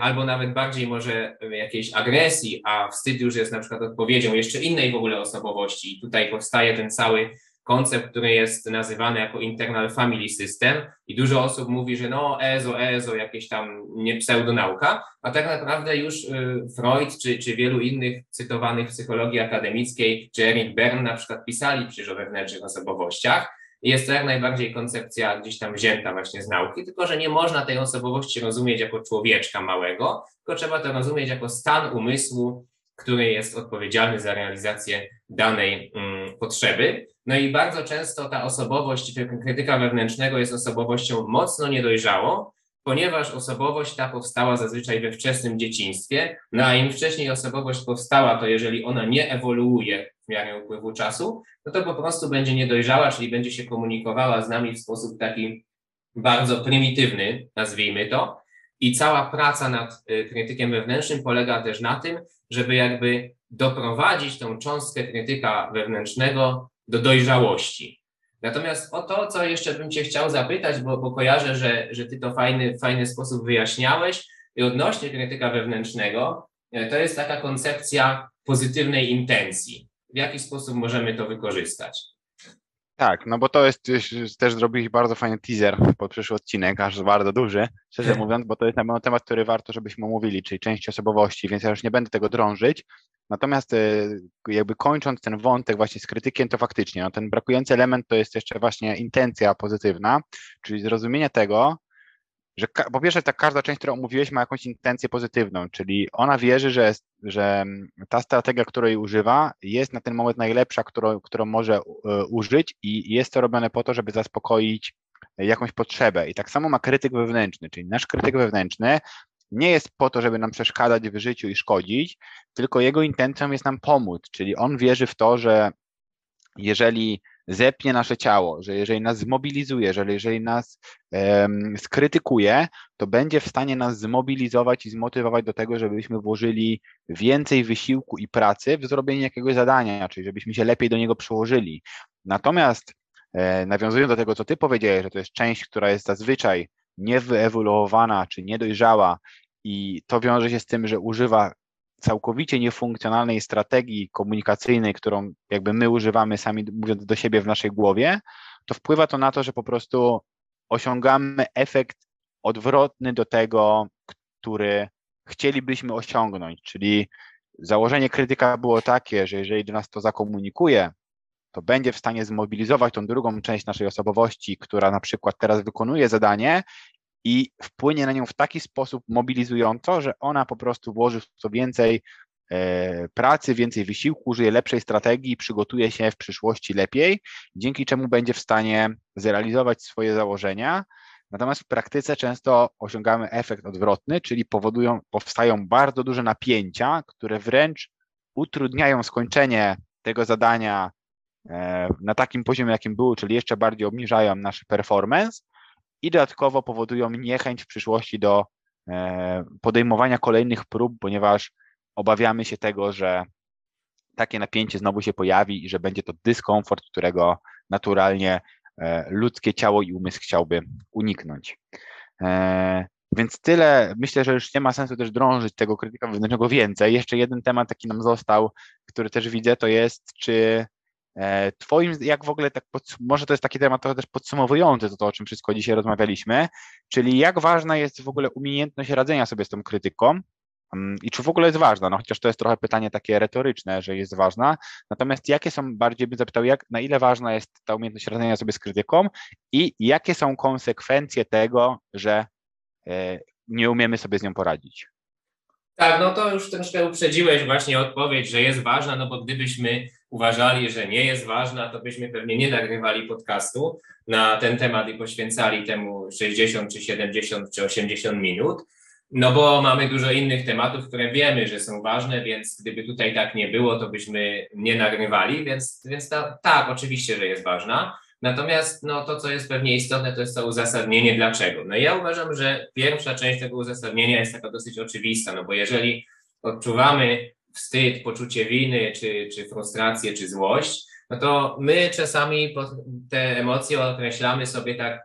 albo nawet bardziej może jakiejś agresji, a wstyd już jest na przykład odpowiedzią jeszcze innej w ogóle osobowości. I tutaj powstaje ten cały koncept, który jest nazywany jako internal family system. I dużo osób mówi, że no EZO, EZO, jakieś tam nie pseudonauka, a tak naprawdę już y, Freud czy, czy wielu innych cytowanych w psychologii akademickiej, czy Eric Bern na przykład pisali przecież o wewnętrznych osobowościach, jest to jak najbardziej koncepcja gdzieś tam wzięta właśnie z nauki, tylko że nie można tej osobowości rozumieć jako człowieczka małego, tylko trzeba to rozumieć jako stan umysłu, który jest odpowiedzialny za realizację danej um, potrzeby. No i bardzo często ta osobowość krytyka wewnętrznego jest osobowością mocno niedojrzałą, ponieważ osobowość ta powstała zazwyczaj we wczesnym dzieciństwie, no a im wcześniej osobowość powstała, to jeżeli ona nie ewoluuje miarę upływu czasu, no to po prostu będzie niedojrzała, czyli będzie się komunikowała z nami w sposób taki bardzo prymitywny, nazwijmy to. I cała praca nad y, krytykiem wewnętrznym polega też na tym, żeby jakby doprowadzić tą cząstkę krytyka wewnętrznego do dojrzałości. Natomiast o to, co jeszcze bym Cię chciał zapytać, bo, bo kojarzę, że, że Ty to fajny, fajny sposób wyjaśniałeś i odnośnie krytyka wewnętrznego, e, to jest taka koncepcja pozytywnej intencji. W jaki sposób możemy to wykorzystać? Tak, no bo to jest też zrobić bardzo fajny teaser pod przyszły odcinek, aż bardzo duży, szczerze mówiąc, bo to jest na pewno temat, który warto, żebyśmy omówili, czyli część osobowości, więc ja już nie będę tego drążyć. Natomiast e, jakby kończąc ten wątek właśnie z krytykiem, to faktycznie no ten brakujący element to jest jeszcze właśnie intencja pozytywna, czyli zrozumienie tego, że po pierwsze ta każda część, którą omówiłeś ma jakąś intencję pozytywną, czyli ona wierzy, że, że ta strategia, której używa jest na ten moment najlepsza, którą, którą może e, użyć i jest to robione po to, żeby zaspokoić jakąś potrzebę. I tak samo ma krytyk wewnętrzny, czyli nasz krytyk wewnętrzny nie jest po to, żeby nam przeszkadzać w życiu i szkodzić, tylko jego intencją jest nam pomóc, czyli on wierzy w to, że jeżeli zepnie nasze ciało, że jeżeli nas zmobilizuje, że jeżeli nas um, skrytykuje, to będzie w stanie nas zmobilizować i zmotywować do tego, żebyśmy włożyli więcej wysiłku i pracy w zrobienie jakiegoś zadania, czyli żebyśmy się lepiej do niego przyłożyli. Natomiast e, nawiązując do tego, co ty powiedziałeś, że to jest część, która jest zazwyczaj niewyewoluowana czy niedojrzała i to wiąże się z tym, że używa całkowicie niefunkcjonalnej strategii komunikacyjnej, którą jakby my używamy sami mówiąc do siebie w naszej głowie, to wpływa to na to, że po prostu osiągamy efekt odwrotny do tego, który chcielibyśmy osiągnąć. Czyli założenie krytyka było takie, że jeżeli do nas to zakomunikuje, to będzie w stanie zmobilizować tą drugą część naszej osobowości, która na przykład teraz wykonuje zadanie i wpłynie na nią w taki sposób mobilizująco, że ona po prostu włoży w to więcej e, pracy, więcej wysiłku, użyje lepszej strategii, przygotuje się w przyszłości lepiej, dzięki czemu będzie w stanie zrealizować swoje założenia. Natomiast w praktyce często osiągamy efekt odwrotny, czyli powodują, powstają bardzo duże napięcia, które wręcz utrudniają skończenie tego zadania e, na takim poziomie, jakim było, czyli jeszcze bardziej obniżają nasz performance, i dodatkowo powodują niechęć w przyszłości do e, podejmowania kolejnych prób, ponieważ obawiamy się tego, że takie napięcie znowu się pojawi i że będzie to dyskomfort, którego naturalnie e, ludzkie ciało i umysł chciałby uniknąć. E, więc tyle. Myślę, że już nie ma sensu też drążyć tego krytyka wewnętrznego więcej. Jeszcze jeden temat taki nam został, który też widzę, to jest, czy twoim, jak w ogóle, tak może to jest taki temat trochę też podsumowujący to, to, o czym wszystko dzisiaj rozmawialiśmy, czyli jak ważna jest w ogóle umiejętność radzenia sobie z tą krytyką mm, i czy w ogóle jest ważna, no chociaż to jest trochę pytanie takie retoryczne, że jest ważna, natomiast jakie są, bardziej bym zapytał, jak, na ile ważna jest ta umiejętność radzenia sobie z krytyką i jakie są konsekwencje tego, że e, nie umiemy sobie z nią poradzić? Tak, no to już troszkę uprzedziłeś właśnie odpowiedź, że jest ważna, no bo gdybyśmy uważali, że nie jest ważna, to byśmy pewnie nie nagrywali podcastu na ten temat i poświęcali temu 60 czy 70 czy 80 minut. No bo mamy dużo innych tematów, które wiemy, że są ważne, więc gdyby tutaj tak nie było, to byśmy nie nagrywali, więc, więc ta, tak, oczywiście, że jest ważna. Natomiast no, to, co jest pewnie istotne, to jest to uzasadnienie dlaczego. No ja uważam, że pierwsza część tego uzasadnienia jest taka dosyć oczywista, no bo jeżeli odczuwamy wstyd, poczucie winy, czy, czy frustrację, czy złość, no to my czasami te emocje określamy sobie tak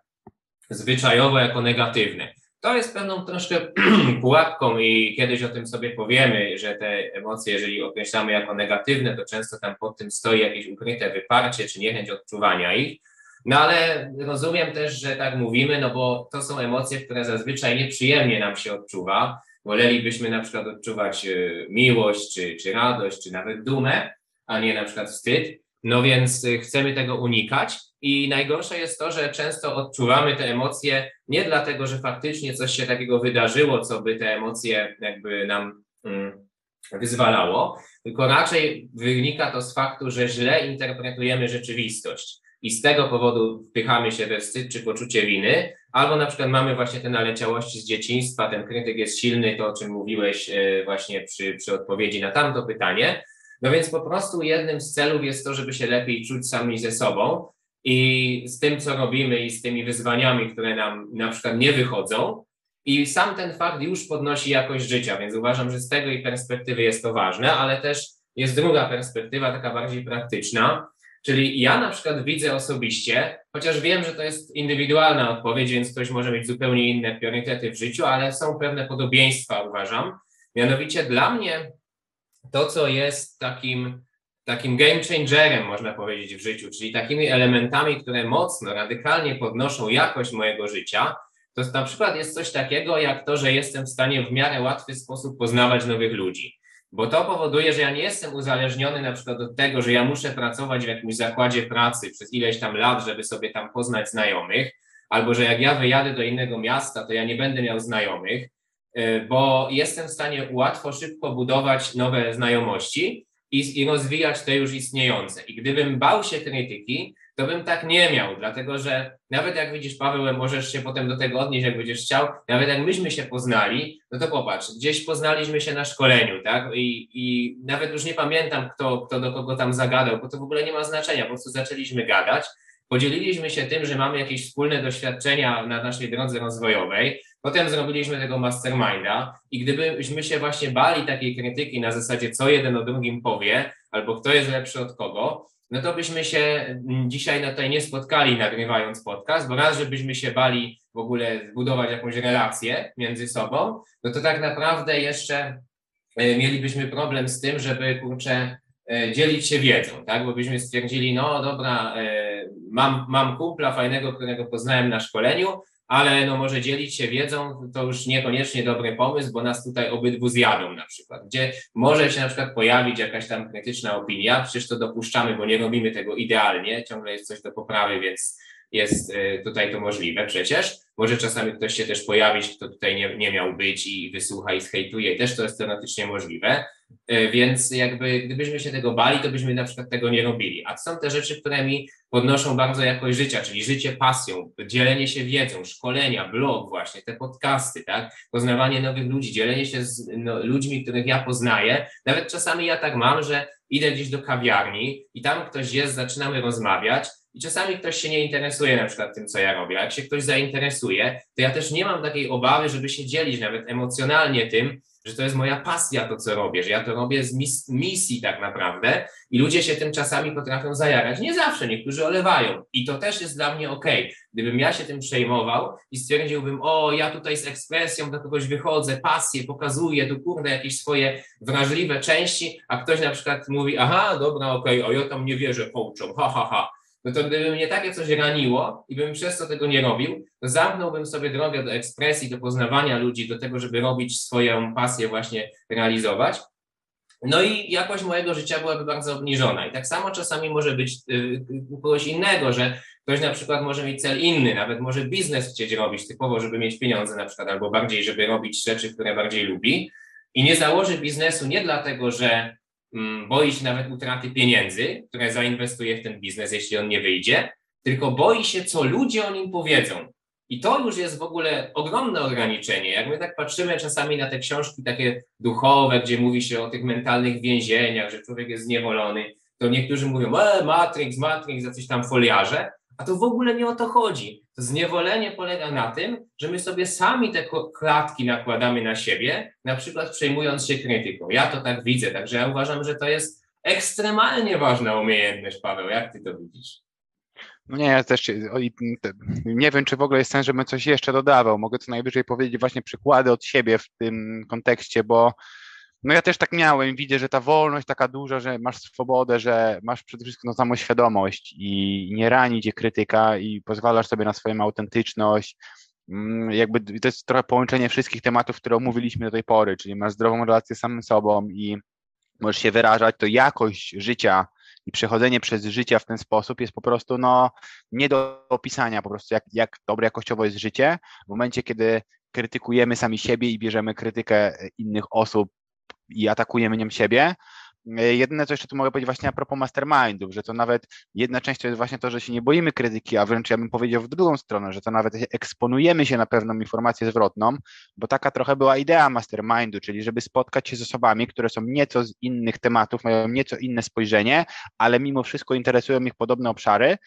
zwyczajowo jako negatywne. To jest pewną troszkę pułapką i kiedyś o tym sobie powiemy, że te emocje, jeżeli określamy jako negatywne, to często tam pod tym stoi jakieś ukryte wyparcie czy niechęć odczuwania ich. No ale rozumiem też, że tak mówimy, no bo to są emocje, które zazwyczaj nieprzyjemnie nam się odczuwa. Wolelibyśmy na przykład odczuwać e, miłość, czy, czy radość, czy nawet dumę, a nie na przykład wstyd. No więc e, chcemy tego unikać. I najgorsze jest to, że często odczuwamy te emocje nie dlatego, że faktycznie coś się takiego wydarzyło, co by te emocje jakby nam mm, wyzwalało, tylko raczej wynika to z faktu, że źle interpretujemy rzeczywistość i z tego powodu wpychamy się we wstyd czy poczucie winy, albo na przykład mamy właśnie te naleciałości z dzieciństwa, ten krytyk jest silny, to o czym mówiłeś e, właśnie przy, przy odpowiedzi na tamto pytanie. No więc po prostu jednym z celów jest to, żeby się lepiej czuć sami ze sobą i z tym, co robimy i z tymi wyzwaniami, które nam na przykład nie wychodzą. I sam ten fakt już podnosi jakość życia, więc uważam, że z tego i perspektywy jest to ważne, ale też jest druga perspektywa, taka bardziej praktyczna, czyli ja na przykład widzę osobiście, chociaż wiem, że to jest indywidualna odpowiedź, więc ktoś może mieć zupełnie inne priorytety w życiu, ale są pewne podobieństwa, uważam. Mianowicie dla mnie to, co jest takim takim game changerem, można powiedzieć, w życiu, czyli takimi elementami, które mocno, radykalnie podnoszą jakość mojego życia, to na przykład jest coś takiego, jak to, że jestem w stanie w miarę łatwy sposób poznawać nowych ludzi. Bo to powoduje, że ja nie jestem uzależniony na przykład od tego, że ja muszę pracować w jakimś zakładzie pracy przez ileś tam lat, żeby sobie tam poznać znajomych, albo że jak ja wyjadę do innego miasta, to ja nie będę miał znajomych, y, bo jestem w stanie łatwo, szybko budować nowe znajomości, i, i rozwijać te już istniejące. I gdybym bał się krytyki, to bym tak nie miał, dlatego że nawet jak widzisz, Paweł, możesz się potem do tego odnieść, jak będziesz chciał, nawet jak myśmy się poznali, no to popatrz, gdzieś poznaliśmy się na szkoleniu, tak? I, i nawet już nie pamiętam, kto, kto do kogo tam zagadał, bo to w ogóle nie ma znaczenia, po prostu zaczęliśmy gadać, podzieliliśmy się tym, że mamy jakieś wspólne doświadczenia na naszej drodze rozwojowej, Potem zrobiliśmy tego masterminda i gdybyśmy się właśnie bali takiej krytyki na zasadzie, co jeden o drugim powie, albo kto jest lepszy od kogo, no to byśmy się dzisiaj na tutaj nie spotkali nagrywając podcast, bo raz, żebyśmy się bali w ogóle zbudować jakąś relację między sobą, no to tak naprawdę jeszcze e, mielibyśmy problem z tym, żeby kurczę e, dzielić się wiedzą, tak? Bo byśmy stwierdzili, no dobra, e, mam, mam kumpla fajnego, którego poznałem na szkoleniu, ale no może dzielić się wiedzą, to już niekoniecznie dobry pomysł, bo nas tutaj obydwu zjadą na przykład, gdzie może się na przykład pojawić jakaś tam krytyczna opinia, przecież to dopuszczamy, bo nie robimy tego idealnie, ciągle jest coś do poprawy, więc jest y, tutaj to możliwe przecież. Może czasami ktoś się też pojawić, kto tutaj nie, nie miał być i wysłucha i zhejtuje, też to jest teoretycznie możliwe. Y, więc jakby gdybyśmy się tego bali, to byśmy na przykład tego nie robili. A są te rzeczy, które mi podnoszą bardzo jakość życia, czyli życie pasją, dzielenie się wiedzą, szkolenia, blog właśnie, te podcasty, tak? Poznawanie nowych ludzi, dzielenie się z no, ludźmi, których ja poznaję. Nawet czasami ja tak mam, że idę gdzieś do kawiarni i tam ktoś jest, zaczynamy rozmawiać i czasami ktoś się nie interesuje na przykład tym, co ja robię. Jak się ktoś zainteresuje, to ja też nie mam takiej obawy, żeby się dzielić nawet emocjonalnie tym, że to jest moja pasja to, co robię, że ja to robię z mis misji tak naprawdę i ludzie się tym czasami potrafią zajarać. Nie zawsze, niektórzy olewają i to też jest dla mnie ok. Gdybym ja się tym przejmował i stwierdziłbym, o, ja tutaj z ekspresją do kogoś wychodzę, pasję, pokazuję, tu kurde jakieś swoje wrażliwe części, a ktoś na przykład mówi, aha, dobra, okej, okay, o, ja tam nie wierzę coachom, ha, ha, ha no to gdyby mnie takie coś raniło i bym przez to tego nie robił, to zamknąłbym sobie drogę do ekspresji, do poznawania ludzi, do tego, żeby robić swoją pasję właśnie realizować. No i jakość mojego życia byłaby bardzo obniżona. I tak samo czasami może być y, u kogoś innego, że ktoś na przykład może mieć cel inny, nawet może biznes chcieć robić typowo, żeby mieć pieniądze na przykład, albo bardziej, żeby robić rzeczy, które bardziej lubi. I nie założy biznesu nie dlatego, że boi się nawet utraty pieniędzy, które zainwestuje w ten biznes, jeśli on nie wyjdzie, tylko boi się, co ludzie o nim powiedzą. I to już jest w ogóle ogromne ograniczenie. Jak my tak patrzymy czasami na te książki takie duchowe, gdzie mówi się o tych mentalnych więzieniach, że człowiek jest zniewolony, to niektórzy mówią, e, Matrix, Matrix, jacyś tam foliarze, A to w ogóle nie o to chodzi. Zniewolenie polega na tym, że my sobie sami te klatki nakładamy na siebie, na przykład przejmując się krytyką. Ja to tak widzę, także ja uważam, że to jest ekstremalnie ważna umiejętność, Paweł. Jak ty to widzisz? No nie, ja też nie wiem, czy w ogóle jest sens, żebym coś jeszcze dodawał. Mogę co najwyżej powiedzieć właśnie przykłady od siebie w tym kontekście, bo no ja też tak miałem, widzę, że ta wolność taka duża, że masz swobodę, że masz przede wszystkim no, samoświadomość i nie rani cię krytyka i pozwalasz sobie na swoją autentyczność. Mm, jakby to jest trochę połączenie wszystkich tematów, które omówiliśmy do tej pory, czyli masz zdrową relację z samym sobą i możesz się wyrażać, to jakość życia i przechodzenie przez życie w ten sposób jest po prostu no, nie do opisania po prostu, jak, jak dobre jakościowo jest życie w momencie, kiedy krytykujemy sami siebie i bierzemy krytykę innych osób i atakujemy nią siebie. E, jedyne, co jeszcze tu mogę powiedzieć właśnie a propos mastermindów, że to nawet jedna część to jest właśnie to, że się nie boimy krytyki, a wręcz ja bym powiedział w drugą stronę, że to nawet eksponujemy się na pewną informację zwrotną, bo taka trochę była idea mastermindu, czyli żeby spotkać się z osobami, które są nieco z innych tematów, mają nieco inne spojrzenie, ale mimo wszystko interesują ich podobne obszary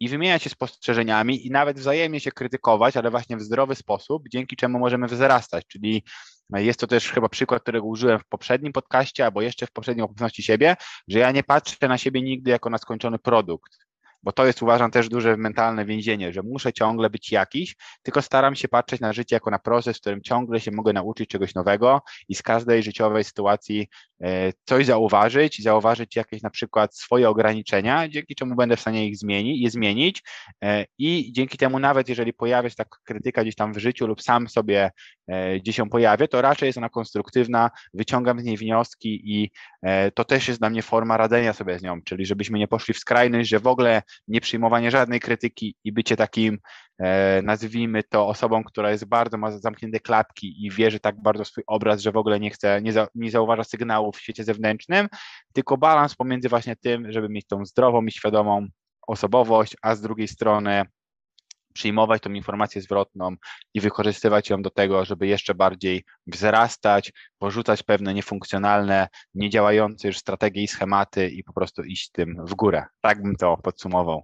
i wymieniać się spostrzeżeniami i nawet wzajemnie się krytykować, ale właśnie w zdrowy sposób, dzięki czemu możemy wzrastać. Czyli jest to też chyba przykład, którego użyłem w poprzednim podcaście, albo jeszcze w poprzednim opowieści siebie, że ja nie patrzę na siebie nigdy jako na skończony produkt bo to jest uważam też duże mentalne więzienie, że muszę ciągle być jakiś, tylko staram się patrzeć na życie jako na proces, w którym ciągle się mogę nauczyć czegoś nowego i z każdej życiowej sytuacji e, coś zauważyć, zauważyć jakieś na przykład swoje ograniczenia, dzięki czemu będę w stanie ich zmienić, je zmienić e, i dzięki temu nawet jeżeli pojawia się taka krytyka gdzieś tam w życiu lub sam sobie e, gdzieś się pojawię, to raczej jest ona konstruktywna, wyciągam z niej wnioski i to też jest dla mnie forma radzenia sobie z nią, czyli żebyśmy nie poszli w skrajność, że w ogóle nie przyjmowanie żadnej krytyki i bycie takim, e, nazwijmy to, osobą, która jest bardzo, ma zamknięte klatki i wierzy tak bardzo w swój obraz, że w ogóle nie chce, nie, za, nie zauważa sygnałów w świecie zewnętrznym, tylko balans pomiędzy właśnie tym, żeby mieć tą zdrową i świadomą osobowość, a z drugiej strony przyjmować tą informację zwrotną i wykorzystywać ją do tego, żeby jeszcze bardziej wzrastać, porzucać pewne niefunkcjonalne, niedziałające już strategie i schematy i po prostu iść tym w górę. Tak bym to podsumował.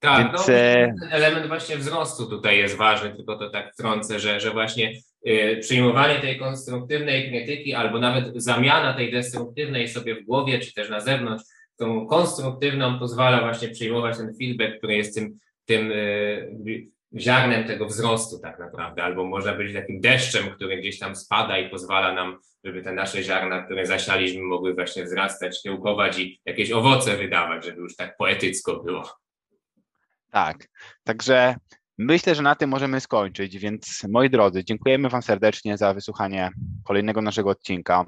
Tak, Więc... no, e, element właśnie wzrostu tutaj jest ważny, tylko to tak wtrącę, że, że właśnie y, przyjmowanie tej konstruktywnej krytyki albo nawet zamiana tej destruktywnej sobie w głowie czy też na zewnątrz, tą konstruktywną pozwala właśnie przyjmować ten feedback, który jest tym tym e, ziarnem tego wzrostu tak naprawdę, albo można być takim deszczem, który gdzieś tam spada i pozwala nam, żeby te nasze ziarna, które zasialiśmy, mogły właśnie wzrastać, kiełkować i jakieś owoce wydawać, żeby już tak poetycko było. Tak, także myślę, że na tym możemy skończyć, więc moi drodzy, dziękujemy Wam serdecznie za wysłuchanie kolejnego naszego odcinka.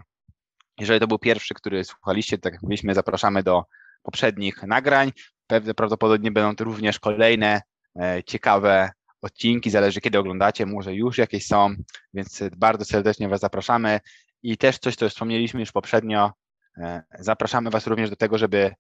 Jeżeli to był pierwszy, który słuchaliście, tak jak mówiliśmy, zapraszamy do poprzednich nagrań. Pewnie prawdopodobnie będą to również kolejne e, ciekawe odcinki, zależy kiedy oglądacie, może już jakieś są, więc bardzo serdecznie Was zapraszamy. I też coś, co wspomnieliśmy już poprzednio, e, zapraszamy Was również do tego, żeby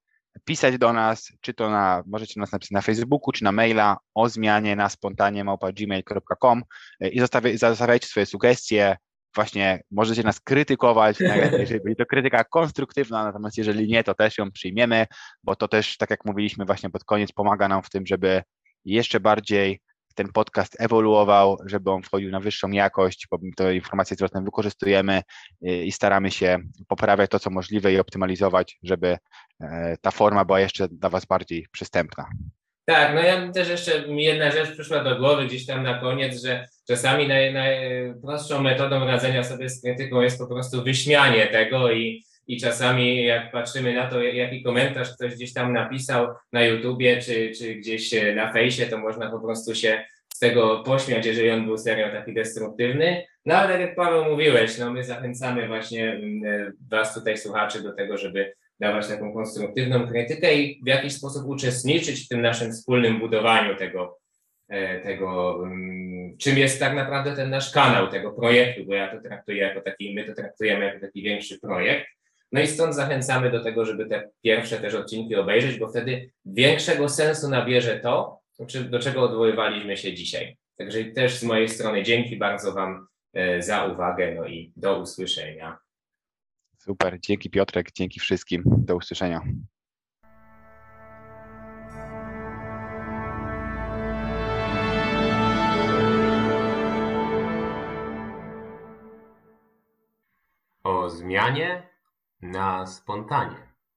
pisać do nas, czy to na, możecie nas napisać na Facebooku, czy na maila o zmianie na spontanie gmail.com e, i zostawiajcie swoje sugestie, właśnie możecie nas krytykować, jeżeli będzie to krytyka konstruktywna, natomiast jeżeli nie, to też ją przyjmiemy, bo to też, tak jak mówiliśmy właśnie pod koniec, pomaga nam w tym, żeby jeszcze bardziej ten podcast ewoluował, żeby on wchodził na wyższą jakość, bo te informacje zwrotne wykorzystujemy y, i staramy się poprawiać to, co możliwe i optymalizować, żeby e, ta forma była jeszcze dla Was bardziej przystępna. Tak, no ja też jeszcze jedna rzecz przyszła do głowy gdzieś tam na koniec, że czasami naj, najprostszą metodą radzenia sobie z krytyką jest po prostu wyśmianie tego i, i czasami jak patrzymy na to, jaki komentarz ktoś gdzieś tam napisał na YouTubie czy, czy gdzieś na fejsie, to można po prostu się z tego pośmiać, jeżeli on był serio taki destruktywny. No ale jak Paweł mówiłeś, no my zachęcamy właśnie mm, Was tutaj słuchaczy do tego, żeby dawać taką konstruktywną krytykę i w jakiś sposób uczestniczyć w tym naszym wspólnym budowaniu tego, e, tego mm, czym jest tak naprawdę ten nasz kanał tego projektu, bo ja to traktuję jako taki, my to traktujemy jako taki większy projekt. No i stąd zachęcamy do tego, żeby te pierwsze też odcinki obejrzeć, bo wtedy większego sensu nabierze to, do czego odwoływaliśmy się dzisiaj. Także też z mojej strony dzięki bardzo Wam e, za uwagę, no i do usłyszenia. Super, dzięki Piotrek, dzięki wszystkim. Do usłyszenia. O zmianie na spontanie.